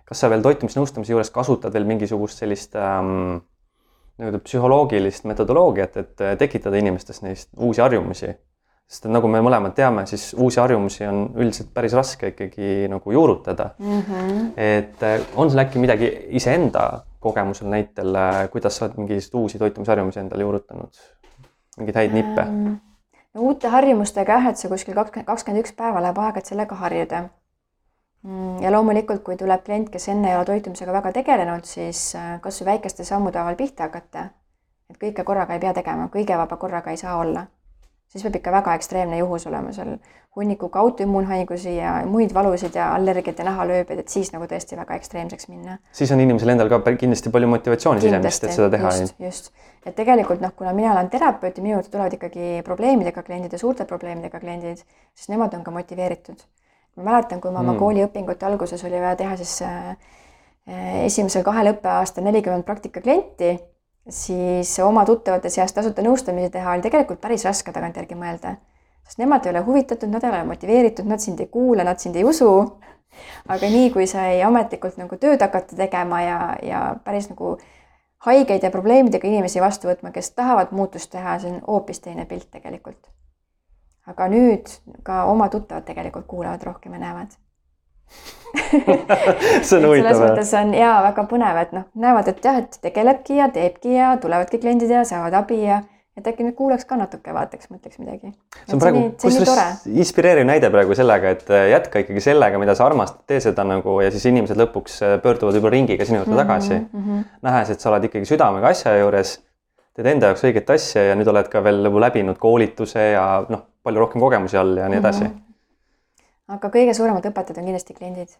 kas sa veel toitumisnõustamise juures kasutad veel mingisugust sellist ähm, nii-öelda psühholoogilist metodoloogiat, et tekitada inimestes neist uusi harjumusi. Sest nagu me mõlemad teame, siis uusi harjumusi on üldiselt päris raske ikkagi nagu juurutada mm. -hmm. et äh, on sul äkki midagi iseenda kogemusel näitel, äh, kuidas sa oled mingeid uusi toitumisharjumusi endale juurutanud? mingeid häid nippe ähm,? no uute harjumustega jah, et see kuskil kakskümmend, kakskümmend üks päeva läheb aega, et sellega harjuda Mm, ja loomulikult, kui tuleb klient, kes enne ei ole toitumisega väga tegelenud, siis äh, kasvõi väikeste sammude haaval pihta hakata. et kõike korraga ei pea tegema, kõige vaba korraga ei saa olla. Siis peab ikka väga ekstreemne juhus olema seal hunnikuga autoimmuunhaigusi ja muid valusid ja allergiat ja nahalööbid, et siis nagu tõesti väga ekstreemseks minna. siis on inimesel endal ka kindlasti palju motivatsiooni sisemist, et seda teha. just, just, et tegelikult noh, kuna mina olen terapeut ja minu juurde tulevad ikkagi probleemidega kliendid ja suurte probleemidega kliendid, siis nemad on ka motiveeritud ma mäletan, kui ma oma mm. kooliõpingute alguses oli vaja teha siis äh, esimesel kahel õppeaastal nelikümmend praktikaklienti, siis oma tuttavate seas tasuta nõustamisi teha oli tegelikult päris raske tagantjärgi mõelda. sest nemad ei ole huvitatud, nad ei ole motiveeritud, nad sind ei kuula, nad sind ei usu. aga nii, kui sai ametlikult nagu tööd hakata tegema ja, ja päris nagu haigeid ja probleemidega inimesi vastu võtma, kes tahavad muutust teha, see on hoopis teine pilt tegelikult aga nüüd ka oma tuttavad tegelikult kuulavad rohkem ja näevad. see on huvitav. selles mõttes on jaa, väga põnev, et noh, näevad, et jah, et tegelebki ja teebki ja tulevadki kliendid ja saavad abi ja et äkki nüüd kuulaks ka natuke, vaataks, mõtleks midagi. see on praegu kusjuures inspireeriv näide praegu sellega, et äh, jätka ikkagi sellega, mida sa armastad, tee seda nagu ja siis inimesed lõpuks äh, pöörduvad võib-olla ringiga sinu juurde tagasi mm. -hmm. nähes, et sa oled ikkagi südamega asja juures, teed enda jaoks õiget asja ja nüüd oled ka veel nagu läbinud koolituse ja noh, palju rohkem kogemusi all ja nii edasi mm. -hmm. Aga kõige suuremad õpetajad on kindlasti kliendid.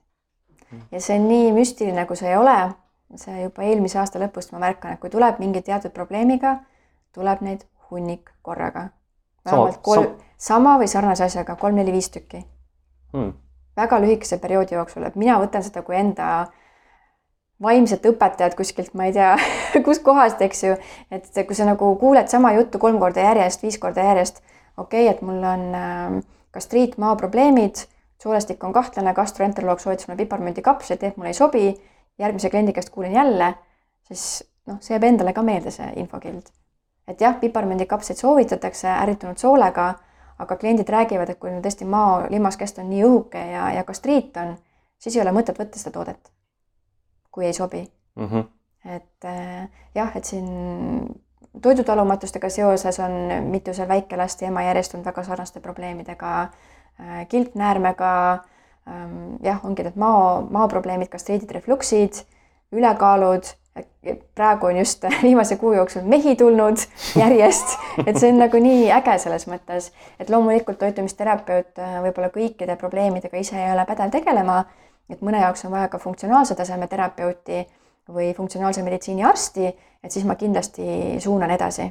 ja see on nii müstiline, kui see ei ole, see juba eelmise aasta lõpust ma märkan, et kui tuleb mingi teatud probleemiga tuleb neid hunnik korraga. vähemalt kolm, sama või sarnase asjaga kolm-neli-viis tükki. Hmm.. väga lühikese perioodi jooksul, et mina võtan seda kui enda vaimset õpetajat kuskilt, ma ei tea kuskohast, eks ju, et kui sa nagu kuuled sama juttu kolm korda järjest, viis korda järjest, okei okay,, et mul on äh, gastriit, maaprobleemid, soolestik on kahtlane, gastroenteroloog soovitas mulle piparmündikapsleid, need mulle ei sobi, järgmise kliendi käest kuulen jälle, siis noh, see jääb endale ka meelde, see infokild et jah, piparmündikapsaid soovitatakse ärritunud soolega, aga kliendid räägivad, et kui neil tõesti mao limaskest on nii õhuke ja, ja gastriit on, siis ei ole mõtet võtta seda toodet, kui ei sobi mm. -hmm. et äh, jah, et siin toidutalumatustega seoses on mitusel väikelasti ema järjest olnud väga sarnaste probleemidega kilpnäärmega ähm,, jah, ongi need mao, maoprobleemid, gastriidid, refluksid, ülekaalud. Praegu on just viimase kuu jooksul mehi tulnud järjest, et see on nagu nii äge selles mõttes, et loomulikult toitumisterapeut äh, võib-olla kõikide probleemidega ise ei ole pädev tegelema, et mõne jaoks on vaja ka funktsionaalse taseme terapeuti või funktsionaalse meditsiini arsti, et siis ma kindlasti suunan edasi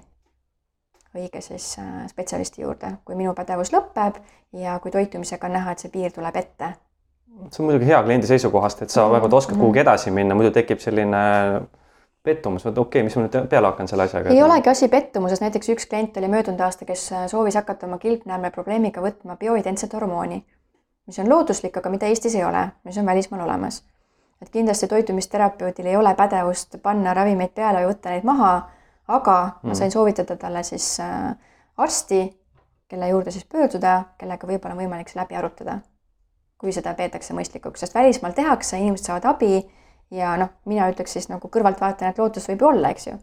õige siis äh, spetsialisti juurde, kui minu pädevus lõpeb ja kui toitumisega on näha, et see piir tuleb ette see on muidugi hea kliendi seisukohast, et sa mm -hmm. väga oskad kuhugi edasi minna, muidu tekib selline pettumus, et okei okay,, mis ma nüüd peale hakkan selle asjaga. ei olegi asi pettumuses, näiteks üks klient oli möödunud aasta, kes soovis hakata oma kilpnäärme probleemiga võtma bioidentset hormooni, mis on looduslik, aga mida Eestis ei ole, mis on välismaal olemas. et kindlasti toitumisterapeudil ei ole pädevust panna ravimeid peale või võtta neid maha, aga mm. ma sain soovitada talle siis äh, arsti, kelle juurde siis pöörduda, kellega võib-olla on võimalik see läbi arutada kui seda peetakse mõistlikuks, sest välismaal tehakse, inimesed saavad abi ja noh, mina ütleks siis nagu kõrvaltvaatajana, et lootus võib ju olla, eks ju.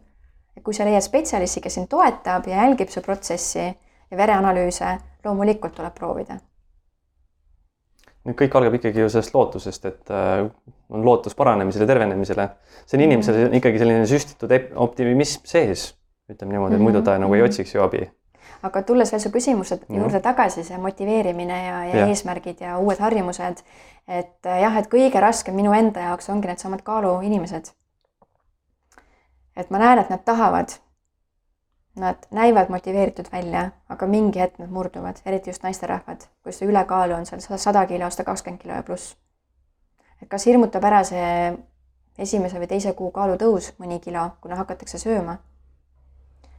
et kui sa leiad spetsialisti, kes sind toetab ja jälgib su protsessi ja vereanalüüse, loomulikult tuleb proovida. Kõik algab ikkagi ju sellest lootusest, et äh, on lootus paranemisele, tervenemisele. see on inimesel mm -hmm. ikkagi selline süstitud optimism sees, ütleme niimoodi, et muidu ta mm -hmm. nagu ei otsiks ju abi aga tulles veel su küsimuse juurde tagasi, see motiveerimine ja, ja, ja eesmärgid ja uued harjumused, et äh, jah, et kõige raskem minu enda jaoks ongi needsamad kaaluinimesed. et ma näen, et nad tahavad, nad näivad motiveeritud välja, aga mingi hetk nad murduvad, eriti just naisterahvad, kus see ülekaalu on seal sada kilo, sada kakskümmend kilo ja pluss. et kas hirmutab ära see esimese või teise kuu kaalutõus mõni kilo, kuna hakatakse sööma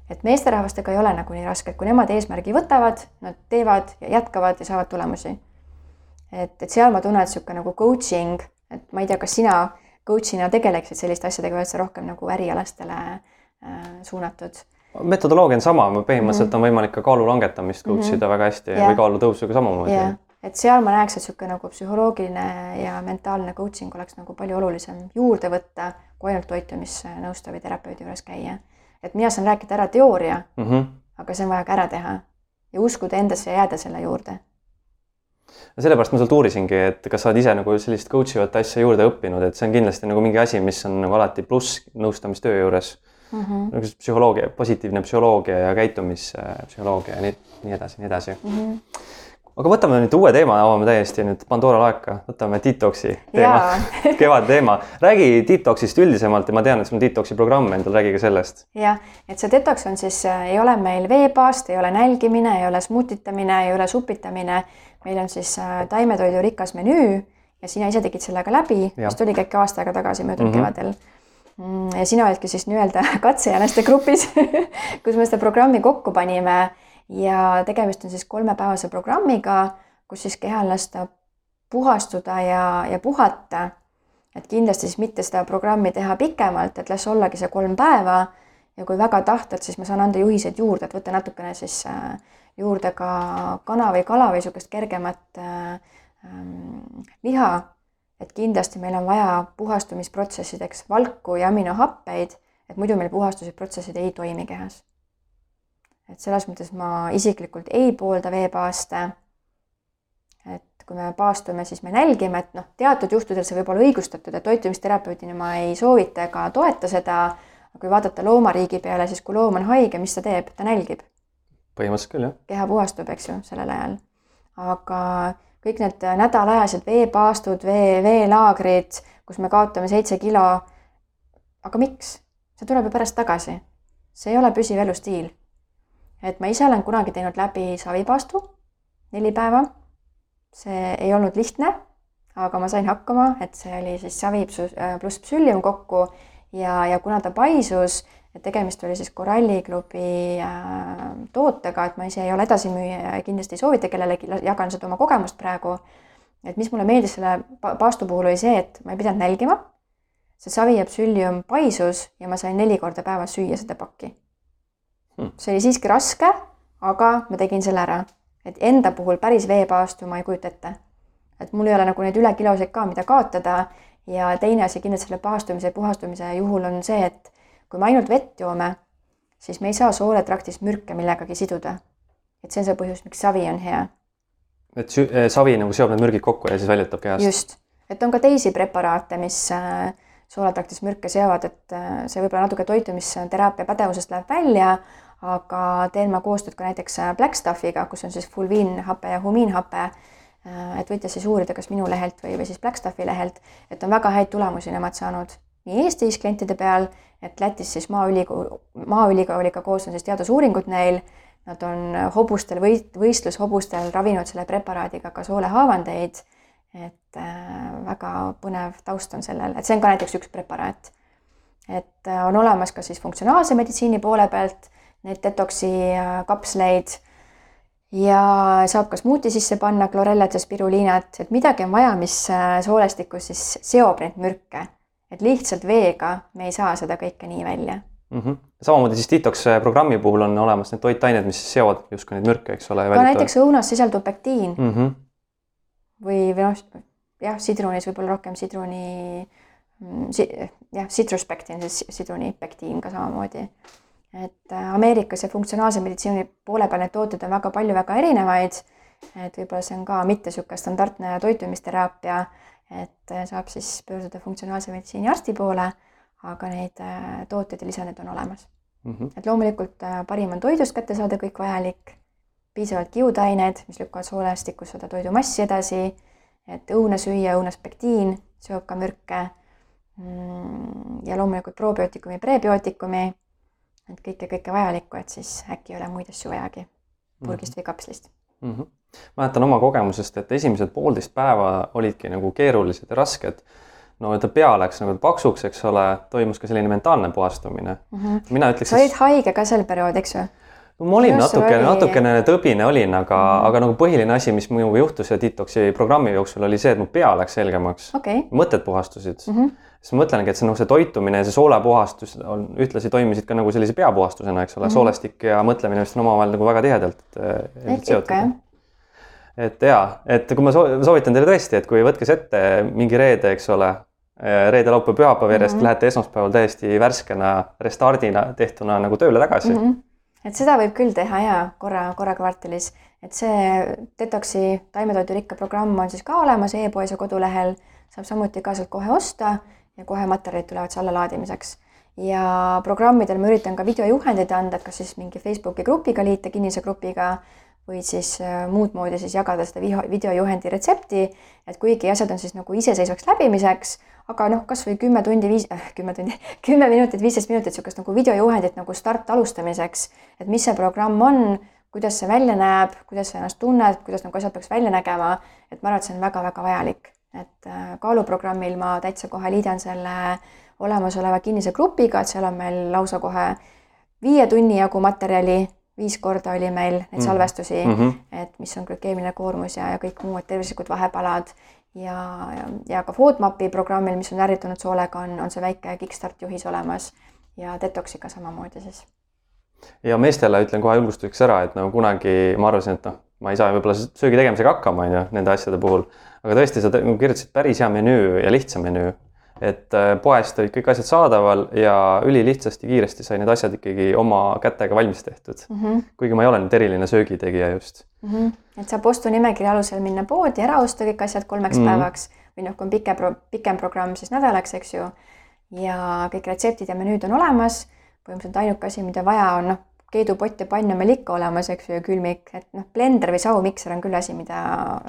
et meesterahvastega ei ole nagu nii raske, et kui nemad eesmärgi võtavad, nad teevad ja jätkavad ja saavad tulemusi. et, et seal ma tunnen, et niisugune nagu coaching, et ma ei tea, kas sina coach'ina tegeleksid selliste asjadega või oled sa rohkem nagu ärialastele äh, suunatud? Metodoloogia on sama, põhimõtteliselt mm -hmm. on võimalik ka kaalu langetamist coach ida mm -hmm. väga hästi yeah. või kaalu tõusu ka samamoodi yeah et seal ma näeks, et niisugune nagu psühholoogiline ja mentaalne coaching oleks nagu palju olulisem juurde võtta, kui ainult toitumisnõustaja või terapeudi juures käia et mina saan rääkida ära teooria mm, -hmm. aga see on vaja ka ära teha ja uskuda endasse ja jääda selle juurde. no sellepärast ma sult uurisingi, et kas sa oled ise nagu sellist coach ivat asja juurde õppinud, et see on kindlasti nagu mingi asi, mis on nagu alati pluss nõustamistöö juures mm. -hmm. nagu psühholoogia, positiivne psühholoogia ja käitumispsühholoogia ja nii, nii edasi, nii edasi mm. -hmm aga võtame nüüd uue teema, avame täiesti nüüd Pandora laeka, võtame detox'i teema, kevade teema. räägi detox'ist üldisemalt ja ma tean, et sul on detox'i programm endal, räägi ka sellest. jah, et see detox on siis, äh, ei ole meil veepaast, ei ole nälgimine, ei ole smuutitamine, ei ole supitamine. meil on siis äh, taimetoidu rikas menüü ja sina ise tegid selle ka läbi, mis tuligi äkki aasta aega tagasi möödunud mm -hmm. kevadel ja sina oledki siis nii-öelda katsejäneste grupis kus me seda programmi kokku panime. Ja tegemist on siis kolmepäevase programmiga, kus siis kehal lasta puhastuda ja, ja puhata. et kindlasti siis mitte seda programmi teha pikemalt, et las ollagi see kolm päeva. Ja kui väga tahtad, siis ma saan anda juhiseid juurde, et võtta natukene siis äh, juurde ka kana või kala või niisugust kergemat äh, ähm, liha et kindlasti meil on vaja puhastumisprotsessideks valku ja aminohappeid, et muidu meil puhastusprotsessid ei toimi kehas. et selles mõttes ma isiklikult ei poolda veepaaste. et kui me paastume, siis me nälgime, et noh, teatud juhtudel see võib olla õigustatud ja toitumisterapeudina ma ei soovita ega toeta seda. kui vaadata loomariigi peale, siis kui loom on haige, mis ta teeb, ta nälgib. põhimõtteliselt küll, jah. keha puhastub, eks ju, sellel ajal. aga kõik need nädalajased veepaastud, vee, veelaagrid, kus me kaotame seitse kilo. aga miks? see tuleb ju pärast tagasi. see ei ole püsiv elustiil. et ma ise olen kunagi teinud läbi savipaastu, neli päeva. see ei olnud lihtne, aga ma sain hakkama, et see oli siis savi pluss psüllium kokku ja, ja kuna ta paisus et tegemist oli siis koralliklubi äh, tootega, et ma ise ei ole edasimüüja ja kindlasti ei soovita kellelegi, jagan seda oma kogemust praegu. et mis mulle meeldis selle paastu puhul oli see, et ma ei pidanud nälgima. see savi ja psüllium paisus ja ma sain neli korda päevas süüa seda pakki hmm.. see oli siiski raske, aga ma tegin selle ära, et enda puhul päris veepaastu ma ei kujuta ette. et mul ei ole nagu neid ülekiloseid ka, mida kaotada ja teine asi kindlasti selle paastumise ja puhastumise juhul on see, et kui me ainult vett joome, siis me ei saa sooletraktis mürke millegagi siduda. et see on see põhjus, miks savi on hea. et eh, savi nagu seob need mürgid kokku ja siis väljutab kehast? just, et on ka teisi preparaate, mis äh, sooletraktis mürke seovad, et äh, see võib-olla natuke toitumisteraapia pädevusest läheb välja, aga teen ma koostööd ka näiteks äh, Blackstuffiga, kus on siis fulviinhape ja humiinhape. et võite siis uurida, kas minu lehelt või, või siis Blackstuffi lehelt, et on väga häid tulemusi nemad saanud nii Eestis klientide peal et Lätis siis Maaülikool, Maaülikooliga koos on siis teadusuuringud neil, nad on hobustel või võistlushobustel ravinud selle preparaadiga ka soolehaavandeid. et äh, väga põnev taust on sellel, et see on ka näiteks üks preparaat. et äh, on olemas ka siis funktsionaalse meditsiini poole pealt neid detoksi äh, kapsleid ja saab ka smuuti sisse panna klorellat ja spiruliinat, et midagi on vaja, mis soolestikus siis seob neid mürke et lihtsalt veega me ei saa seda kõike nii välja mm. -hmm. samamoodi siis detox programmi puhul on olemas need toitained, mis seovad justkui neid mürke, eks ole. ka näiteks õunas sisaldub pektiin mm. -hmm. või, või noh, jah, sidrunis võib-olla rohkem sidruni mm, si,, jah, citruspektiin, siis sidrunipektiin ka samamoodi. et äh, Ameerikas ja funktsionaalse meditsiini poole peal neid tooteid on väga palju, väga erinevaid. et võib-olla see on ka mitte niisugune standardne toitumisteraapia et äh, saab siis pöörduda funktsionaalse meditsiini arsti poole, aga neid äh, tooteid ja lisandid on olemas mm. -hmm. et loomulikult äh, parim on toidust kätte saada kõik vajalik, piisavalt kiudained, mis lükkavad soolestikus seda toidumassi edasi, et õuna süüa, õunas pektiin seob ka mürke. Mm, ja loomulikult probiootikumi, prebiootikumi, et kõike, kõike vajalikku, et siis äkki ei ole muid asju vajagi purgist mm -hmm. või kapslist mm. -hmm mäletan oma kogemusest, et esimesed poolteist päeva olidki nagu keerulised ja rasked. no ta pea läks nagu paksuks, eks ole, toimus ka selline mentaalne puhastumine mm. -hmm. mina ütleks. sa olid haige ka sel perioodil, eks ju? no ma olin natukene oli..., natukene tõbine olin, aga mm, -hmm. aga nagu põhiline asi, mis minuga juhtus detoksi programmi jooksul oli see, et mu pea läks selgemaks okay.. mõtted puhastusid mm. -hmm. siis ma mõtlengi, et see noh, see toitumine ja see soolepuhastus on ühtlasi toimisid ka nagu sellise peapuhastusena, eks ole mm, -hmm. soolestik ja mõtlemine vist on omavahel nagu väga tihedalt eh, seotud et ja, et kui ma soovitan teile tõesti, et kui võtke ette mingi reede, eks ole, reede, laupäev, pühapäev järjest mm -hmm. lähete esmaspäeval täiesti värskena restardina tehtuna nagu tööle tagasi mm. -hmm. et seda võib küll teha ja korra, korra kvartalis, et see Detoxi taimetoidurikka programm on siis ka olemas e-poes ja kodulehel, saab samuti ka sealt kohe osta ja kohe materjalid tulevad siis allalaadimiseks ja programmidel ma üritan ka videojuhendeid anda, et kas siis mingi Facebooki grupiga liita, kinnise grupiga või siis äh, muud moodi siis jagada seda videojuhendi retsepti, et kuigi asjad on siis nagu iseseisvaks läbimiseks, aga noh, kasvõi kümme tundi, viis äh,, kümme tundi, kümme minutit, viisteist minutit niisugust nagu videojuhendit nagu start alustamiseks, et mis see programm on, kuidas see välja näeb, kuidas sa ennast tunned, kuidas nagu asjad peaks välja nägema, et ma arvan, et see on väga-väga vajalik, et äh, kaaluprogrammil ma täitsa kohe liidan selle olemasoleva kinnise grupiga, et seal on meil lausa kohe viie tunni jagu materjali viis korda oli meil neid mhm. salvestusi mm, -hmm. et mis on glükeemiline koormus ja, ja kõik muud tervislikud vahepalad ja, ja, ja ka FODMAPi programmil, mis on ärritunud soolega, on, on see väike kickstart juhis olemas ja detoksiga samamoodi siis. ja meestele ütlen kohe julgustuseks ära, et nagu kunagi ma arvasin, et noh, ma ei saa võib-olla söögi tegemisega hakkama, on ju, nende asjade puhul. aga tõesti, sa nagu kirjutasid päris hea menüü ja lihtsa menüü et äh, poest olid kõik asjad saadaval ja ülilihtsasti, kiiresti sai need asjad ikkagi oma kätega valmis tehtud mm. -hmm. kuigi ma ei ole nüüd eriline söögitegija just mm. -hmm. et saab ostunimekirja alusel minna poodi, ära osta kõik asjad kolmeks mm -hmm. päevaks või noh, kui on pikem, pikem programm, siis nädalaks, eks ju. ja kõik retseptid ja menüüd on olemas. põhimõtteliselt ainuke asi, mida vaja on, noh, keedupott ja pann on meil ikka olemas, eks ju, ja külmik, et noh, blender või saumikser on küll asi, mida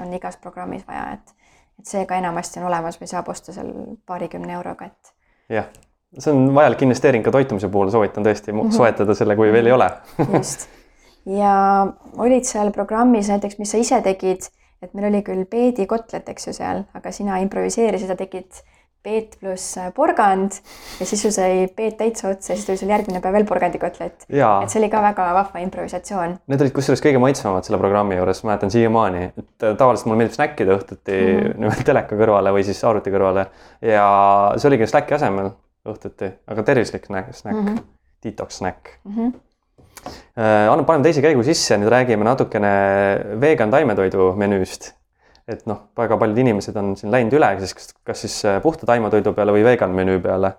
on igas programmis vaja, et et see ka enamasti on olemas või saab osta seal paarikümne euroga, et. jah, see on vajalik investeering ka toitumise puhul, soovitan tõesti -hmm. soetada selle, kui veel ei ole just. ja olid seal programmis näiteks, mis sa ise tegid, et meil oli küll peedikotlet, eks ju seal, aga sina improviseerisid ja tegid peet pluss äh, porgand ja siis sul sai peet täitsa otsa ja siis tuli sul järgmine päev veel porgandikotlet. et see oli ka väga vahva improvisatsioon. Need olid kusjuures kõige maitsvamad selle programmi juures, mäletan siiamaani, et äh, tavaliselt mulle meeldib snäkkida õhtuti mm -hmm. niimoodi teleka kõrvale või siis arvuti kõrvale ja see oligi snäki asemel õhtuti, aga tervislik snäkk mm, -hmm. detox snäkk mm. -hmm. anname, paneme teise käigu sisse, nüüd räägime natukene vegan taimetoidu menüüst et noh, väga paljud inimesed on siin läinud üle siis kas, kas siis äh, puhta taimetoidu peale või vegan menüü peale.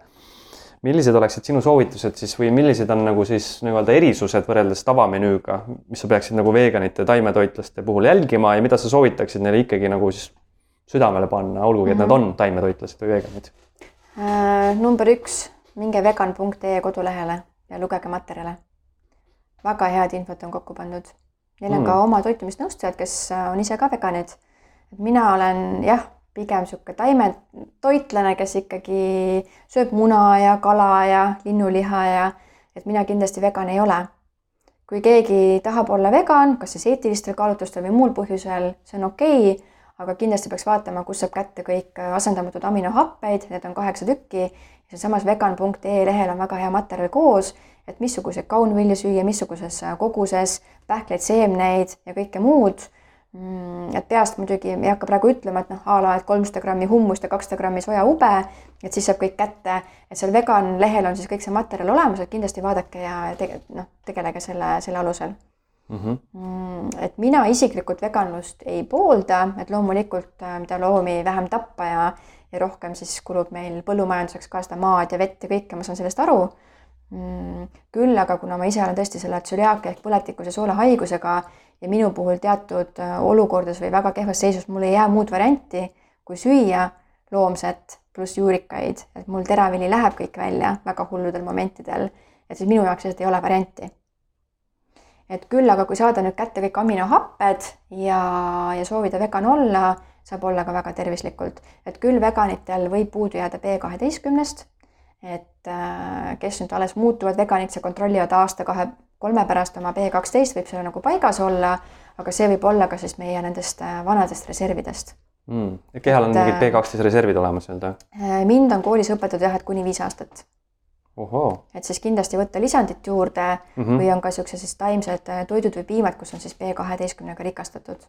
millised oleksid sinu soovitused siis või millised on nagu siis nii-öelda erisused võrreldes tavamenüüga, mis sa peaksid nagu veganite taimetoitlaste puhul jälgima ja mida sa soovitaksid neile ikkagi nagu siis südamele panna, olgugi et mm -hmm. nad on taimetoitlased või veganid äh,? number üks, minge vegan.ee kodulehele ja lugege materjale. väga head infot on kokku pandud. Neil on mm. ka oma toitumisnõustajad, kes on ise ka veganid et mina olen jah, pigem niisugune taimetoitlane, kes ikkagi sööb muna ja kala ja linnuliha ja et mina kindlasti vegan ei ole. kui keegi tahab olla vegan, kas siis eetilistel kaalutlustel või muul põhjusel, see on okei okay,, aga kindlasti peaks vaatama, kust saab kätte kõik asendamatud aminohappeid, need on kaheksa tükki. sealsamas vegan.ee lehel on väga hea materjal koos, et missuguseid kaunvilju süüa, missuguses koguses, pähkleid, seemneid ja kõike muud et peast muidugi ei hakka praegu ütlema, et noh, a la, et kolmsada grammi hummust ja kakssada grammi sojaube, et siis saab kõik kätte, et seal vegan lehel on siis kõik see materjal olemas, et kindlasti vaadake ja tege-, noh, tegelege selle, selle alusel mhm. mm. -hmm. et mina isiklikult veganlust ei poolda, et loomulikult äh, mida loomi vähem tappa ja, ja rohkem siis kulub meil põllumajanduseks ka seda maad ja vett ja kõike, ma saan sellest aru mm,. küll aga kuna ma ise olen tõesti selle tsüliaakia ehk põletikuse soolehaigusega ja minu puhul teatud äh, olukordades või väga kehvas seisus mul ei jää muud varianti, kui süüa loomset pluss juurikaid, et mul teravili läheb kõik välja väga hulludel momentidel, et siis minu jaoks lihtsalt ei ole varianti. et küll aga, kui saada nüüd kätte kõik aminohapped ja, ja soovida vegan olla, saab olla ka väga tervislikult, et küll veganitel võib puudu jääda B kaheteistkümnest, et äh, kes nüüd alles muutuvad veganiks ja kontrollivad aasta-kahe kolme pärast oma B kaksteist võib seal nagu paigas olla, aga see võib olla ka siis meie nendest äh, vanadest reservidest mm.. kehal on mingid B kaksteist reservid olemas nii-öelda? Äh, mind on koolis õpetatud jah, et kuni viis aastat. et siis kindlasti võtta lisandit juurde mm -hmm. või on ka niisugused siis taimsed äh, toidud või piimad, kus on siis B kaheteistkümnega rikastatud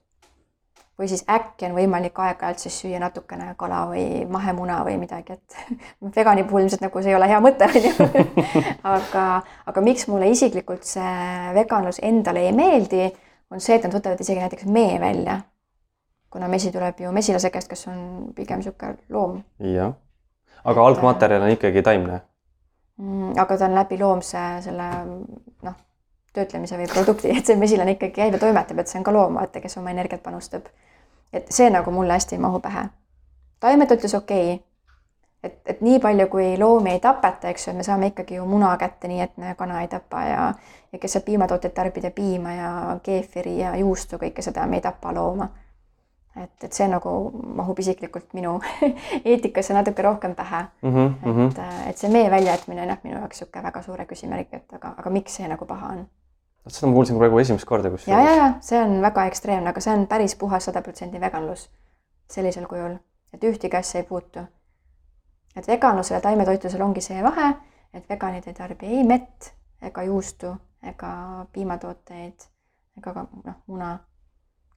või siis äkki on võimalik aeg-ajalt siis süüa natukene kala või mahemuna või midagi, et vegani puhul ilmselt nagu see ei ole hea mõte, on ju. aga, aga miks mulle isiklikult see veganlus endale ei meeldi, on see, et nad võtavad isegi näiteks mee välja. kuna mesi tuleb ju mesilase käest, kes on pigem niisugune loom. jah, aga algmaterjal on ikkagi taimne mm,. aga ta on läbi loomse selle noh töötlemise või produkti, et see mesilane ikkagi käib ja toimetab, et see on ka loom, vaata, kes oma energiat panustab. Et see nagu mulle hästi ei mahu pähe. taimed ütles okei okay., et, et nii palju, kui loomi ei tapeta, eks ju, et me saame ikkagi ju muna kätte, nii et me kana ei tapa ja ja kes saab piimatooteid tarbida, piima ja keefiri ja juustu, kõike seda, me ei tapa looma. et, et see nagu mahub isiklikult minu eetikasse natuke rohkem pähe mm. -hmm, et mm, -hmm. et see mee väljajätmine on jah, minu jaoks niisugune väga suure küsimärgi, et aga, aga miks see nagu paha on seda ma kuulsin praegu esimest korda kusjuures. ja, ja, ja see on väga ekstreemne, aga see on päris puhas sada protsenti veganlus sellisel kujul, et ühtegi asja ei puutu. et veganlusel ja taimetoitlusel ongi see vahe, et veganid ei tarbi ei mett ega juustu ega piimatooteid ega ka noh, muna.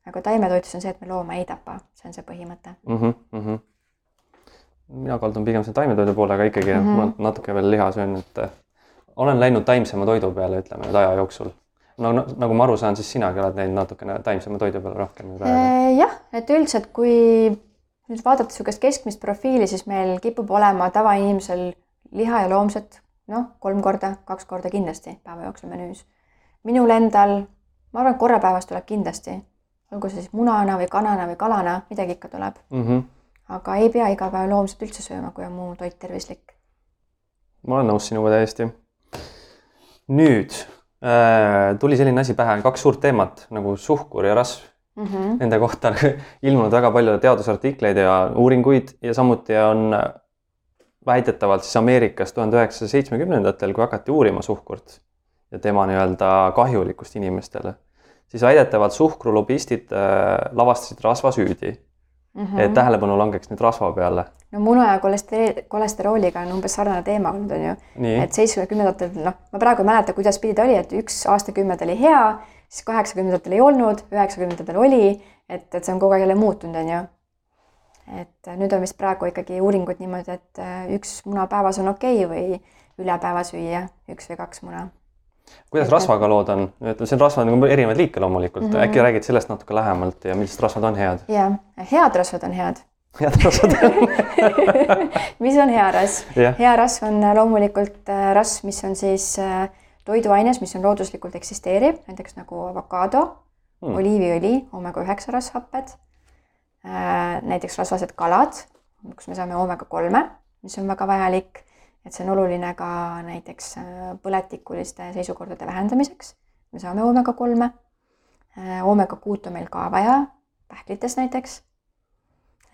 aga taimetoitlus on see, et me looma ei tapa, see on see põhimõte mm. -hmm, mm -hmm. mina kaldun pigem selle taimetoidu poole, aga ikkagi mm -hmm. ma natuke veel liha söön, et olen läinud taimsema toidu peale, ütleme nüüd aja jooksul no nagu ma aru saan, siis sinagi oled näinud natukene taimsema toidu peale rohkem. Äh, jah, et üldiselt, kui nüüd vaadata niisugust keskmist profiili, siis meil kipub olema tavainimesel liha ja loomset noh, kolm korda, kaks korda kindlasti päeva jooksul menüüs. minul endal, ma arvan, et korra päevas tuleb kindlasti, olgu see siis munana või kanana või kalana, midagi ikka tuleb mm. -hmm. aga ei pea iga päev loomset üldse sööma, kui on muu toit tervislik. ma olen nõus sinuga täiesti. nüüd tuli selline asi pähe, kaks suurt teemat nagu suhkur ja rasv mm. -hmm. Nende kohta on ilmunud väga palju teadusartikleid ja uuringuid ja samuti on väidetavalt siis Ameerikas tuhande üheksasaja seitsmekümnendatel, kui hakati uurima suhkurt ja tema nii-öelda kahjulikkust inimestele, siis väidetavalt suhkrulobistid äh, lavastasid rasva süüdi mm. -hmm. et tähelepanu langeks nüüd rasva peale. No muna ja kolesterooli, kolesterooliga on umbes sarnane teema olnud, on ju. et seitsmekümnendatel, noh, ma praegu ei mäleta, kuidas pidi ta oli, et üks aastakümnend oli hea, siis kaheksakümnendatel ei olnud, üheksakümnendatel oli, et, et see on kogu aeg jälle muutunud, on ju et nüüd on vist praegu ikkagi uuringud niimoodi, et äh, üks muna päevas on okei okay või üle päeva süüa üks või kaks muna. kuidas rasvaga lood on, ütleme, on rasvad nagu erinevaid liike loomulikult mm, -hmm. äkki räägid sellest natuke lähemalt ja millised rasvad on head? ja, head rasvad on head. Head rasvad mis on hea rasv yeah.? hea rasv on loomulikult äh, rasv, mis on siis äh, toiduaines, mis on looduslikult eksisteeriv, näiteks nagu avokaado mm., oliiviõli, oomega üheksa rasvhapped Äh, näiteks rasvased kalad, kus me saame oomega kolme, mis on väga vajalik, et see on oluline ka näiteks äh, põletikuliste seisukordade vähendamiseks. me saame oomega kolme. Äh, oomega kuut on meil ka vaja, pähklites näiteks.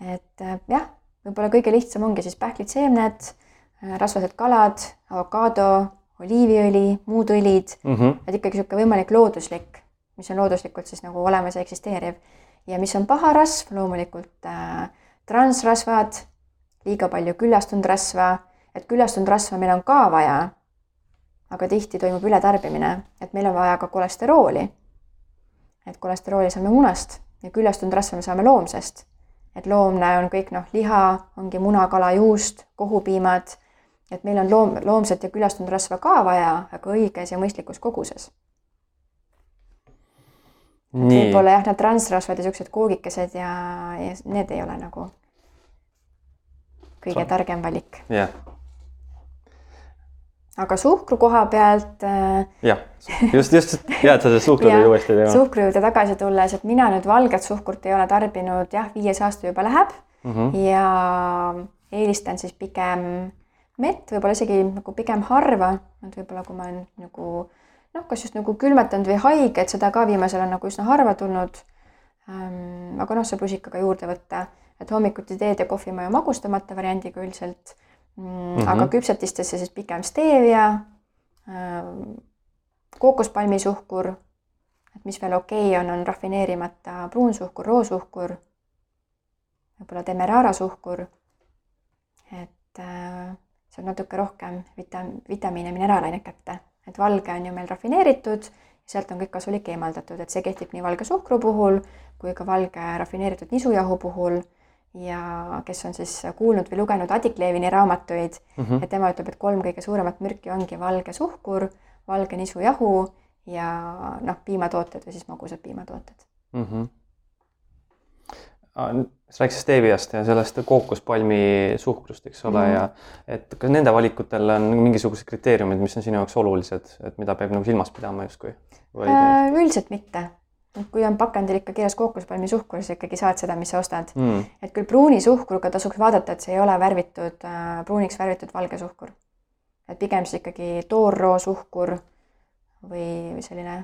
Et jah, võib-olla kõige lihtsam ongi siis pähklid, seemned, rasvased kalad, avokaado, oliiviõli, muud õlid mm, -hmm. et ikkagi niisugune võimalik looduslik, mis on looduslikult siis nagu olemas ja eksisteeriv ja mis on paha rasv, loomulikult äh, transrasvad, liiga palju küllastunud rasva, et küllastunud rasva meil on ka vaja. aga tihti toimub ületarbimine, et meil on vaja ka kolesterooli. et kolesterooli saame munast ja küllastunud rasva me saame loomsest. Et loomne on kõik noh, liha, ongi muna, kala, juust, kohupiimad, et meil on loom, loomset ja küllastunud rasva ka vaja, aga õiges ja mõistlikus koguses võib-olla jah, need transrasvad ja siuksed koogikesed ja, ja need ei ole nagu kõige targem valik. jah. Aga suhkru koha pealt. Äh, jah, just, just et sa selle suhkru juurde uuesti teema. suhkru juurde tagasi tulles, et mina nüüd valget suhkurt ei ole tarbinud, jah, viies aasta juba läheb mm -hmm. ja eelistan siis pigem mett, võib-olla isegi nagu pigem harva, et võib-olla kui ma olen nagu noh, kas just nagu külmetanud või haige, et seda ka viimasel on nagu üsna harva tulnud ähm,. aga noh, saab rusikaga juurde võtta, et hommikuti teed ja kohvi ma ju magustamata variandiga üldiselt mm,. Mm -hmm. aga küpsetistesse siis pigem stevia ähm,, kookospalmisuhkur, et mis veel okei okay on, on rafineerimata pruunsuhkur, roosuhkur, võib-olla demerara suhkur. et äh, saab natuke rohkem vita-, vitamiine ja mineraalaineid kätte et valge on ju meil rafineeritud, sealt on kõik kasulik eemaldatud, et see kehtib nii valge suhkru puhul kui ka valge rafineeritud nisujahu puhul. Ja kes on siis kuulnud või lugenud Adik Levini raamatuid mm, -hmm. et tema ütleb, et kolm kõige suuremat mürki ongi valge suhkur, valge nisujahu ja noh, piimatooted või siis magusad piimatooted mm. -hmm sa rääkisid steeviast ja sellest kookospalmi suhkrust, eks ole mm, -hmm. ja et kas nende valikutel on mingisugused kriteeriumid, mis on sinu jaoks olulised, et mida peab nagu silmas pidama justkui äh,? üldiselt mitte. Et kui on pakendil ikka kirjas kookospalmi suhkur, siis ikkagi saad seda, mis sa ostad mm.. et küll pruuni suhkruga tasuks vaadata, et see ei ole värvitud äh,, pruuniks värvitud valge suhkur. et pigem siis ikkagi toorroo suhkur või selline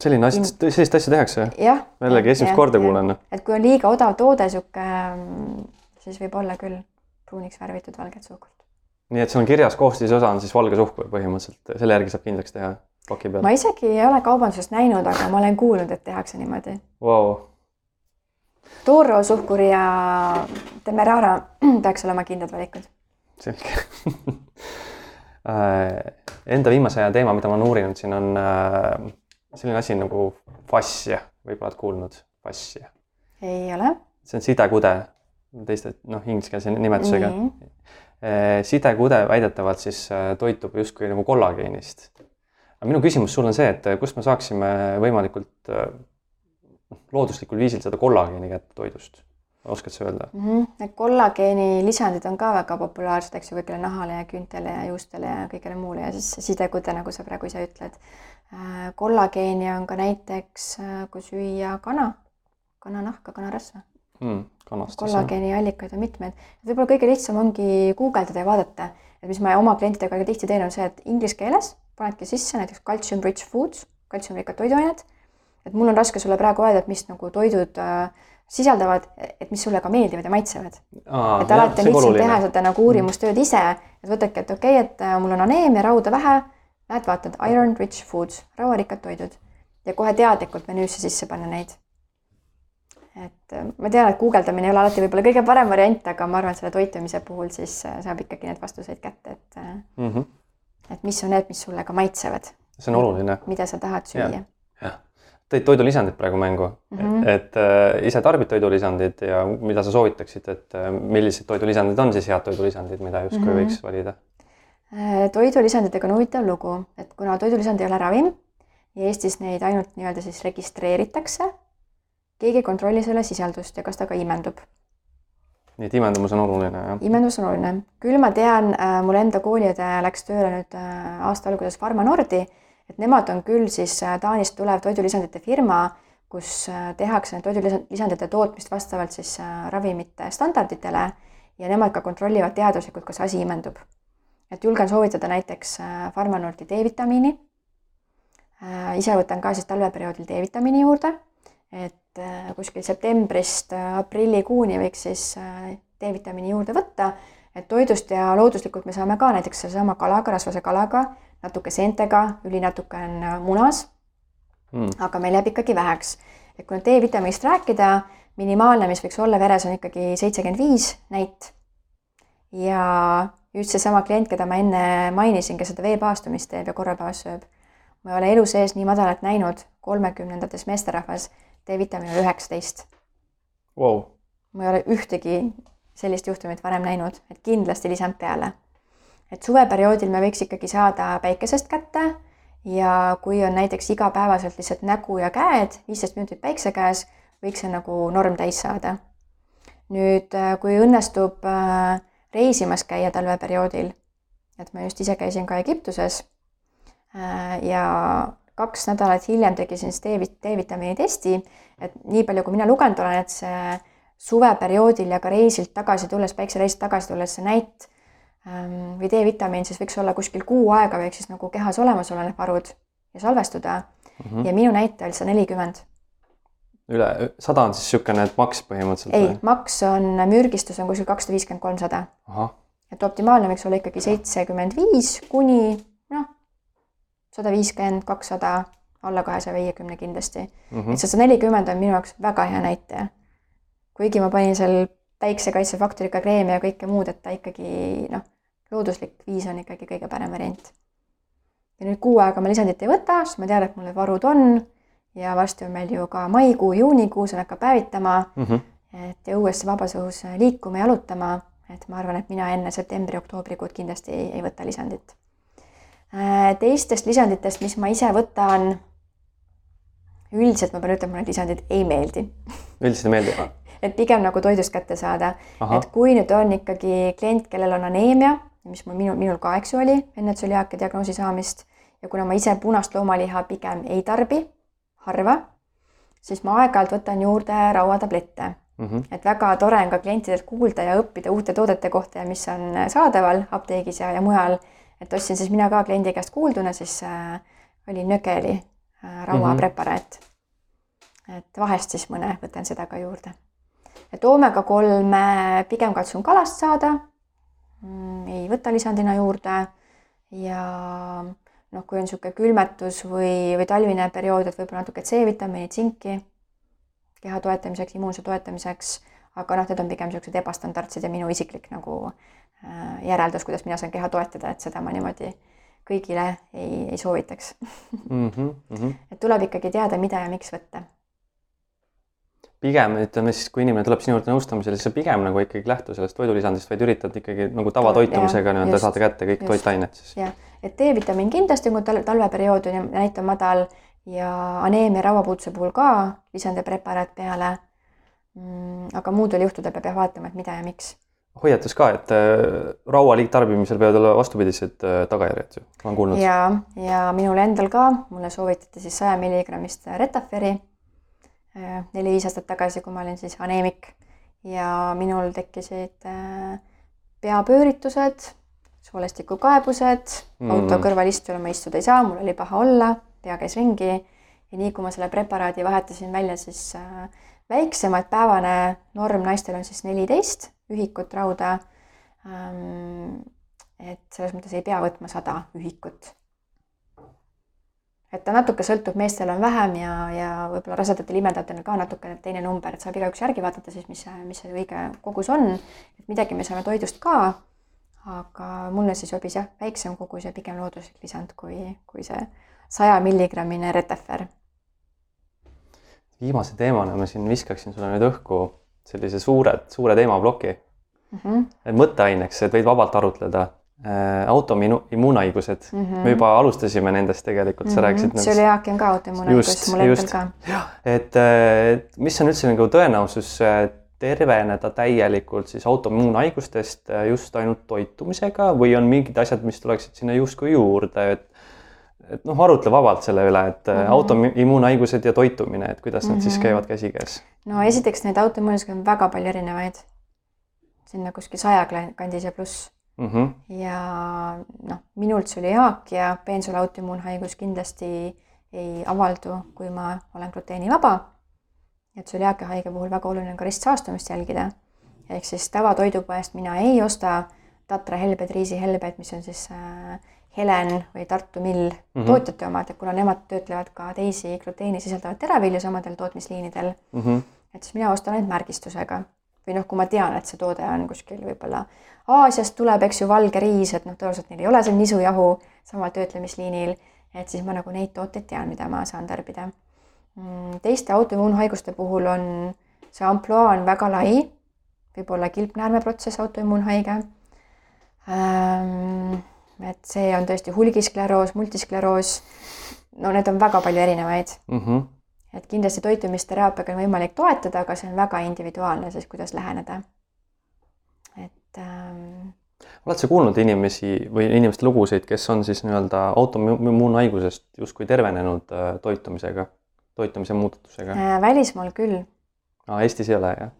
selline asi, sellist asja tehakse? jällegi esimest korda kuulen. et kui on liiga odav toode, sihuke, siis võib olla küll pruuniks värvitud valget suhkrut. nii et seal on kirjas koostisosa on siis valge suhkur põhimõtteliselt, selle järgi saab kindlaks teha paki peal? ma isegi ei ole kaubandusest näinud, aga ma olen kuulnud, et tehakse niimoodi wow.. Toro suhkur ja Demerara peaks olema kindlad valikud. selge äh, Enda viimase aja teema, mida ma olen uurinud siin on äh, selline asi nagu fassia, võib-olla oled kuulnud, fassia? ei ole. see on sidekude, teiste noh, ingliskeelse nimetusega. sidekude väidetavalt siis äh, toitub justkui nagu kollageenist. Aga minu küsimus sulle on see, et kust me saaksime võimalikult äh, looduslikul viisil seda kollageeni kätte toidust? oskad sa öelda mm? -hmm. Need kollageeni lisandid on ka väga populaarsed, eks ju, kõigile nahale ja küüntele ja juustele ja kõigele muule ja siis sidekude, nagu sa praegu ise ütled. Äh, kollageeni on ka näiteks, äh, kui süüa kana, kananahka, kanarasva mm,. kollageeni allikaid on mitmeid. võib-olla kõige lihtsam ongi guugeldada ja vaadata, et mis ma oma klientidega tihti teen, on see, et inglise keeles panedki sisse näiteks calcium rich foods, kaltsiumrikkad toiduained. et mul on raske sulle praegu öelda, et mis nagu toidud äh, sisaldavad, et mis sulle ka meeldivad ja maitsevad. et alati on lihtsam teha seda nagu mm. uurimustööd ise, et võtadki, et okei okay,, et äh, mul on aneemia, rauda vähe, lähed vaatad iron rich foods, rauarikkad toidud ja kohe teadlikult menüüsse sisse panna neid. et äh, ma tean, et guugeldamine ei ole alati võib-olla kõige parem variant, aga ma arvan, et selle toitumise puhul siis äh, saab ikkagi need vastuseid kätte, et mm, -hmm. Et mis on need, mis sulle ka maitsevad. see on oluline. mida sa tahad süüa tõid toidulisandid praegu mängu mm, -hmm. et äh, ise tarbid toidulisandid ja mida sa soovitaksid, et äh, millised toidulisandid on siis head toidulisandid, mida justkui mm -hmm. võiks valida äh,? toidulisanditega on huvitav lugu, et kuna toidulisand ei ole ravim ja Eestis neid ainult nii-öelda siis registreeritakse, keegi ei kontrolli selle sisaldust ja kas ta ka imendub. Nii et imendumus on oluline, jah? imendus on oluline, küll ma tean äh,, mul enda kooliõde läks tööle nüüd äh, aasta alguses Pharma Nordi et nemad on küll siis äh, Taanist tulev toidulisandite firma, kus äh, tehakse toidulisandite tootmist vastavalt siis äh, ravimite standarditele ja nemad ka kontrollivad teaduslikult, kas asi imendub. et julgen soovitada näiteks Pharmanordi D-vitamiini. ise võtan ka siis talveperioodil D-vitamiini juurde, et kuskil septembrist aprillikuuni võiks siis D-vitamiini juurde võtta, et toidust ja looduslikult me saame ka näiteks sellesama kalaga, rasvase kalaga natuke seentega, üli natuke on äh, munas mm.. aga meil jääb ikkagi väheks. et kui nüüd D-vitamiinist rääkida, minimaalne, mis võiks olla veres, on ikkagi seitsekümmend viis näit. ja just seesama klient, keda ma enne mainisin, kes seda veepaastumist teeb ja korra päevas sööb, ma ei ole elu sees nii madalat näinud, kolmekümnendates meesterahvas, D-vitamiin oli üheksateist. Wow.. ma ei ole ühtegi sellist juhtumit varem näinud, et kindlasti lisan peale. Et suveperioodil me võiks ikkagi saada päikesest kätte ja kui on näiteks igapäevaselt lihtsalt nägu ja käed, viisteist minutit päikse käes, võiks see nagu norm täis saada. nüüd, äh, kui õnnestub äh, reisimas käia talveperioodil, et ma just ise käisin ka Egiptuses ja kaks nädalat hiljem tegi siis D-vitamiini testi, et nii palju, kui mina lugenud olen, et see suveperioodil ja ka reisilt tagasi tulles, päiksereisilt tagasi tulles see näit Ehm, või D-vitamiin siis võiks olla kuskil kuu aega võiks siis nagu kehas olemas olla need varud ja salvestuda mm. -hmm. ja minu näitaja oli sada nelikümmend. üle, sada on siis niisugune maks põhimõtteliselt? ei, maks on, mürgistus on kuskil kakssada viiskümmend, kolmsada. et optimaalne võiks olla ikkagi seitsekümmend viis kuni sada viiskümmend, kakssada, alla kahesaja viiekümne kindlasti mm. -hmm. et see sada nelikümmend on minu jaoks väga hea näitaja. kuigi ma panin seal päiksekaitsefaktoriga kreemi ja kõike muud, et ta ikkagi noh looduslik viis on ikkagi kõige parem variant. ja nüüd kuu aega ma lisandit ei võta, sest ma tean, et mul need varud on ja varsti on meil ju ka maikuu, juunikuu, see hakkab päevitama mm. -hmm. et ja uuesti vabas õhus liikuma, jalutama, et ma arvan, et mina enne septembri-oktoobrikuud kindlasti ei, ei võta lisandit. Äh, teistest lisanditest, mis ma ise võtan, üldiselt ma pean ütlema, mulle lisandid ei meeldi. üldiselt ei meeldi? et pigem nagu toidust kätte saada. et kui nüüd on ikkagi klient, kellel on aneemia mis mul, minul, minul ka, eks ju, oli enne tsüliaakia diagnoosi saamist ja kuna ma ise punast loomaliha pigem ei tarbi, harva, siis ma aeg-ajalt võtan juurde rauatablette mm. -hmm. et väga tore on ka klientidelt kuulda ja õppida uute toodete kohta ja mis on saadaval apteegis ja, ja mujal. Et ostsin siis mina ka kliendi käest kuulduna, siis äh, oli Nökeli äh, rauapreparaat mm. -hmm. et vahest siis mõne võtan seda ka juurde. et oomega kolme pigem katsun kalast saada Mm, ei võta lisandina juurde ja noh, kui on niisugune külmetus või, või talvine periood, et võib-olla natuke C-vitamiini, tsinki keha toetamiseks, immuunsuse toetamiseks, aga noh, need on pigem niisugused ebastandardsed ja minu isiklik nagu äh, järeldus, kuidas mina saan keha toetada, et seda ma niimoodi kõigile ei, ei soovitaks mm. -hmm, mm -hmm. et tuleb ikkagi teada, mida ja miks võtta pigem ütleme siis, kui inimene tuleb sinu juurde nõustamisele, siis sa pigem nagu ikkagi lähtu sellest toidulisandist, vaid üritad ikkagi nagu tavatoitumisega nii-öelda saada kätte kõik toitained siis. jah, et D-vitamiin kindlasti, kui tal talveperiood on ja näit on madal ja aneemia rauapuuduse puhul ka lisandepreparaat peale. Mm, aga muudel juhtudel peab jah vaatama, et mida ja miks hoiatas ka, et äh, raua liigtarbimisel võivad olla vastupidised äh, tagajärjed ju, ma olen kuulnud. ja, ja minul endal ka, mulle soovitati siis saja milligrammist Retaferi äh, neli-viis aastat tagasi, kui ma olin siis aneemik ja minul tekkisid peapööritused, soolestikukaebused mm., auto kõrval istujal ma istuda ei saa, mul oli paha olla, pea käis ringi ja nii kui ma selle preparaadi vahetasin välja, siis väiksem, et päevane norm naistel on siis neliteist ühikut rauda. Ähm, et selles mõttes ei pea võtma sada ühikut. et ta natuke sõltub, meestel on vähem ja, ja võib-olla rasedatel imendajatel ka natukene teine number, et saab igaüks järgi vaadata siis, mis mis see õige kogus on. et midagi me saame toidust ka. aga mulle siis sobis jah, väiksem kogus ja pigem looduslik lisand kui, kui see saja milligrammine Retefer. Viimase teemana ma siin viskaksin sulle nüüd õhku sellise suure, suure teemaploki mm. -hmm. et mõtteaineks, et võid vabalt arutleda äh,. autoimmuunhaigused mm, -hmm. me juba alustasime nendest tegelikult mm, -hmm. sa rääkisid. tsüliaakia on ka autoimmuunhaigus, mul endal ka. et, et mis on üldse nagu tõenäosus terveneda täielikult siis autoimmuunhaigustest äh, just ainult toitumisega või on mingid asjad, mis tuleksid sinna justkui juurde, et et noh, arutle vabalt selle üle, et mm -hmm. autoimmuunhaigused ja toitumine, et kuidas mm -hmm. nad siis mhm. käivad käsikäes? no esiteks neid autoimmuunhaigusi on väga palju erinevaid. sinna kuskil saja kandis ja pluss mm. -hmm. ja noh, minul tsüliaakia, peensula autoimmuunhaigus kindlasti ei avaldu, kui ma olen gluteenivaba. ja tsüliaakia haige puhul väga oluline on ka ristsaastumist jälgida. ehk siis tavatoidupoest mina ei osta tatra helbed, riisihelbed, mis on siis äh, Helen või Tartu Mill mm -hmm. tootjate omad, et kuna nemad töötlevad ka teisi gluteeni sisaldavaid teravilju samadel tootmisliinidel mm, -hmm. et siis mina ostan neid märgistusega. või noh, kui ma tean, et see toode on kuskil võib-olla Aasiast tuleb, eks ju, valge riis, et noh, tõenäoliselt neil ei ole seal nisujahu samal töötlemisliinil, et siis ma nagu neid tooteid tean, mida ma saan tarbida. Mm, teiste autoimmuunhaiguste puhul on see ampluaa on väga lai, võib olla kilpnäärmeprotsess autoimmuunhaige ähm, et see on tõesti hulgiskleroos, multiskleroos. no need on väga palju erinevaid mm. -hmm. et kindlasti toitumisteraapiaga on võimalik toetada, aga see on väga individuaalne siis, kuidas läheneda. et ähm, oled sa kuulnud inimesi või inimeste lugusid, kes on siis nii-öelda autoimmuunhaigusest justkui tervenenud äh, toitumisega, toitumise muudatusega äh,? välismaal küll. Eestis ei ole, jah?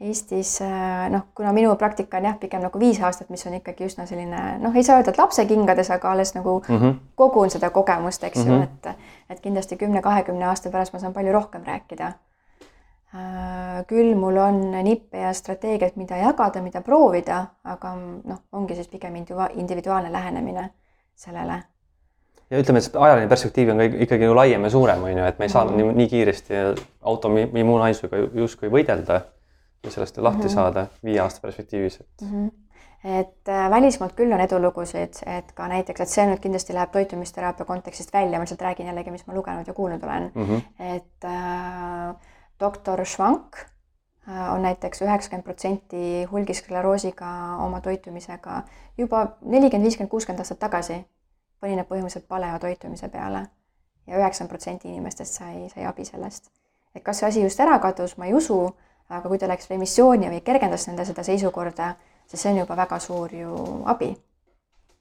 Eestis äh, noh, kuna minu praktika on jah, pigem nagu viis aastat, mis on ikkagi üsna selline noh, ei saa öelda, et lapsekingades, aga alles nagu mm -hmm. kogun seda kogemust, eks ju mm, -hmm. et et kindlasti kümne-kahekümne aasta pärast ma saan palju rohkem rääkida. Äh, küll mul on nippe ja strateegiat, mida jagada, mida proovida, aga noh, ongi siis pigem individuaalne lähenemine sellele ja ütleme, et ajaline perspektiiv on ka ikkagi ju laiem ja suurem, on ju, et me ei saa mm -hmm. nii, nii kiiresti autoimmuunhaigusega justkui võidelda ja sellest lahti mm -hmm. saada viie aasta perspektiivis, et mm. -hmm et äh, välismaalt küll on edulugusid, et ka näiteks, et see nüüd kindlasti läheb toitumisteraapia kontekstist välja, ma lihtsalt räägin jällegi, mis ma lugenud ja kuulnud olen mm. -hmm. et äh, doktor Schwank äh, on näiteks üheksakümmend protsenti hulgiskleroosiga oma toitumisega juba nelikümmend, viiskümmend, kuuskümmend aastat tagasi põhineb põhimõtteliselt paleotoitumise peale ja üheksakümmend protsenti inimestest sai, sai abi sellest. et kas see asi just ära kadus, ma ei usu aga kui ta läks remissiooni või kergendas nende seda seisukorda, siis see on juba väga suur ju abi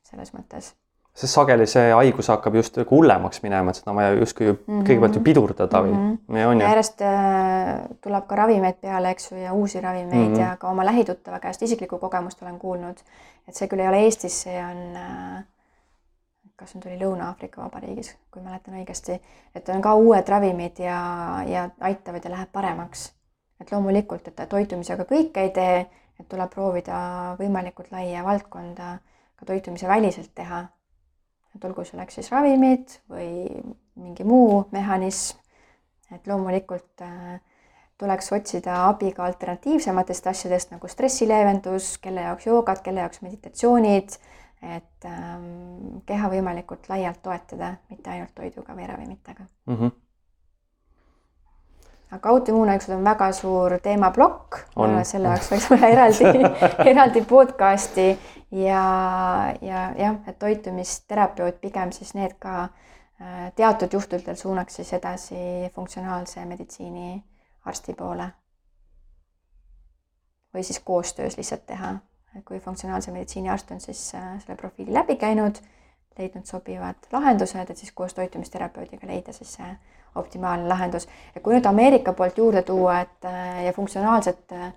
selles mõttes. sest sageli see haigus hakkab just nagu hullemaks minema, et seda on vaja justkui mm -hmm. kõigepealt ju pidurdada või mm, -hmm. ja on ju. järjest äh, tuleb ka ravimeid peale, eks ju, ja uusi ravimeid mm -hmm. ja ka oma lähituttava käest isiklikku kogemust olen kuulnud, et see küll ei ole Eestis, see on äh, kas see tuli Lõuna-Aafrika Vabariigis, kui mäletan õigesti, et on ka uued ravimid ja, ja aitavad ja läheb paremaks et loomulikult, et toitumisega kõike ei tee, et tuleb proovida võimalikult laia valdkonda ka toitumise väliselt teha. et olgu selleks siis ravimid või mingi muu mehhanism. et loomulikult äh, tuleks otsida abi ka alternatiivsematest asjadest nagu stressileevendus, kelle jaoks joogat, kelle jaoks meditatsioonid, et ähm, keha võimalikult laialt toetada, mitte ainult toiduga või ravimitega mm. -hmm aga autoimmuunhaigused on väga suur teemaplokk, selle jaoks võiks olla eraldi eraldi podcast'i. Ja, ja jah, et toitumisterapeut pigem siis need ka äh, teatud juhtudel suunaks siis edasi funktsionaalse meditsiini arsti poole. või siis koostöös lihtsalt teha, kui funktsionaalse meditsiini arst on siis äh, selle profiili läbi käinud, leidnud sobivad lahendused, et siis koos toitumisterapeudiga leida siis see optimaalne lahendus. ja kui nüüd Ameerika poolt juurde tuua, et äh, ja funktsionaalset äh,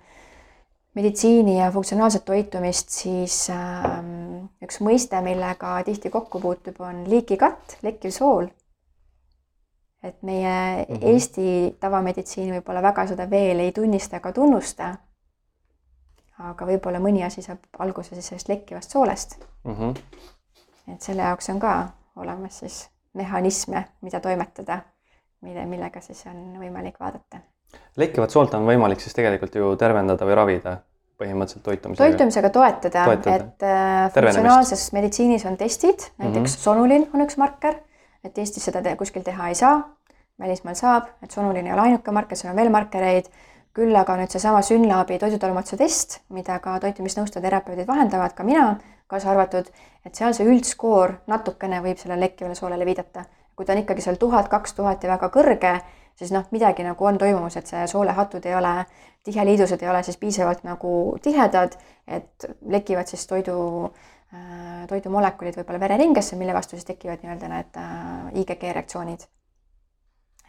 meditsiini ja funktsionaalset toitumist, siis ähm, üks mõiste, millega tihti kokku puutub, on gut, lekkiv sool. et meie mm -hmm. Eesti tavameditsiin võib-olla väga seda veel ei tunnista ega tunnusta. aga võib-olla mõni asi saab alguse siis sellest lekkivast soolest mm. -hmm. Et selle jaoks on ka olemas siis mehhanisme, mida toimetada mille, millega siis on võimalik vaadata. lekkivat soolt on võimalik siis tegelikult ju tervendada või ravida põhimõtteliselt toitumisega? toitumisega toetada, toetada., et äh, funktsionaalses meditsiinis on testid, näiteks mm -hmm. sonulin on üks marker, et Eestis seda te kuskil teha ei saa, välismaal saab, et sonulin ei ole ainuke marker, seal on veel markereid, küll aga nüüd seesama Synlabi toidutalumatuse test, mida ka toitumisnõustajad, terapeudid vahendavad, ka mina kaasa arvatud, et seal see üldskoor natukene võib sellele lekkivale soolele viidata kui ta on ikkagi seal tuhat, kaks tuhat ja väga kõrge, siis noh, midagi nagu on toimumas, et see soolehatud ei ole, tiheliidused ei ole siis piisavalt nagu tihedad, et lekivad siis toidu, äh, toidumolekulid võib-olla vereringesse, mille vastu siis tekivad nii-öelda need äh, IgG reaktsioonid.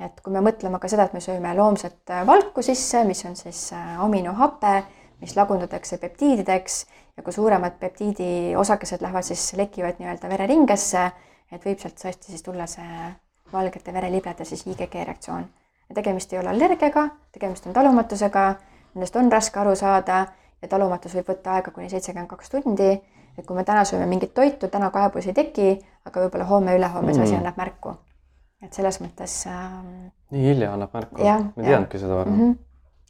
et kui me mõtleme ka seda, et me sööme loomset äh, valku sisse, mis on siis aminohape, mis lagundatakse peptiidideks ja kui suuremad peptiidi osakesed lähevad siis, lekivad nii-öelda vereringesse et võib sealt tõesti siis tulla see valgete vereliblede siis IgG reaktsioon. tegemist ei ole allergiaga, tegemist on talumatusega, nendest on raske aru saada ja talumatus võib võtta aega kuni seitsekümmend kaks tundi. et kui me täna sööme mingit toitu, täna kaebusi ei teki, aga võib-olla homme-ülehomme see asi mm. annab märku. et selles mõttes ähm,. nii hilja annab märku? ma ei teadnudki seda varem mm. -hmm.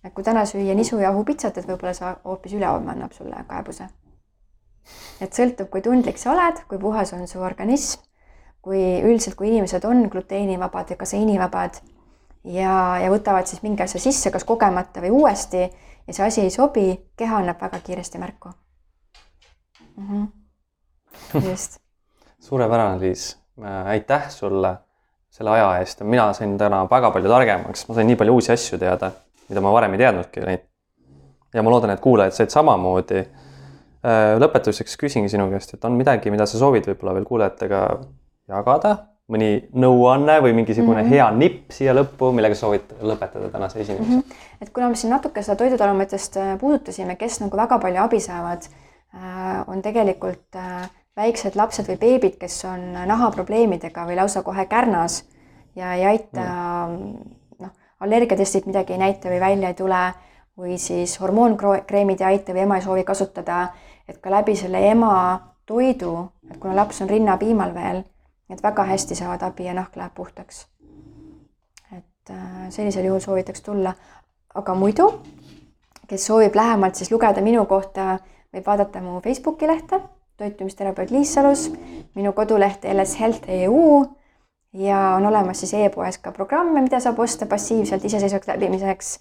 Et kui täna süüa nisujahu pitsat, et võib-olla see hoopis ülehomme annab sulle kaebuse. et sõltub, kui tundlik sa oled, kui puhas on su organism kui üldiselt, kui inimesed on gluteenivabad ja kaseinivabad ja, ja võtavad siis mingi asja sisse, kas kogemata või uuesti ja see asi ei sobi, keha annab väga kiiresti märku mm. -hmm. just suurepärane, Liis. aitäh sulle selle aja eest, mina sain täna väga palju targemaks, ma sain nii palju uusi asju teada, mida ma varem ei teadnudki neid. ja ma loodan, et kuulajad said samamoodi. lõpetuseks küsingi sinu käest, et on midagi, mida sa soovid võib-olla veel kuulajatega jagada, mõni nõuanne või mingisugune mm -hmm. hea nipp siia lõppu, millega soovid lõpetada tänase esinemise mm? -hmm. et kuna me siin natuke seda toidutalumetest äh, puudutasime, kes nagu väga palju abi saavad, äh, on tegelikult äh, väiksed lapsed või beebid, kes on nahaprobleemidega või lausa kohe kärnas ja ei aita mm. Allergiatestid midagi ei näita või välja ei tule või siis hormoonkreemid ei aita või ema ei soovi kasutada, et ka läbi selle ema toidu, et kuna laps on rinnapiimal veel et väga hästi saavad abi ja nahk läheb puhtaks. et äh, sellisel juhul soovitaks tulla, aga muidu, kes soovib lähemalt siis lugeda minu kohta, võib vaadata mu Facebooki lehte, toitumisterapeut Liis Salus, minu koduleht lshealth.eu ja on olemas siis e-poes ka programme, mida saab osta passiivselt iseseisvaks läbimiseks.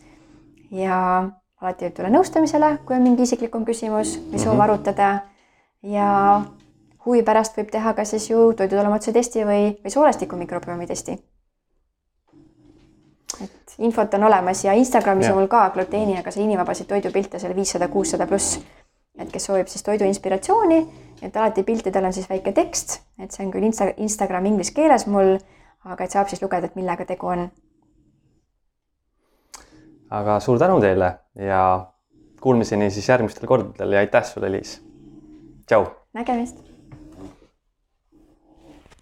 ja alati võib tulla nõustamisele, kui on mingi isiklikum küsimus või soov mm -hmm. arutada ja huvi pärast võib teha ka siis ju toidutalumatuse testi või, või soolestiku mikrobiomi testi. et infot on olemas ja Instagramis ja. on mul ka gluteeni ja kaseiinivabasid toidupilte seal viissada, kuussada pluss. et kes soovib siis toidu inspiratsiooni, et alati piltidel on siis väike tekst, et see on küll Insta, Instagram inglise keeles mul, aga et saab siis lugeda, et millega tegu on. aga suur tänu teile ja kuulmiseni siis järgmistel kordadel ja aitäh sulle, Liis. tšau. nägemist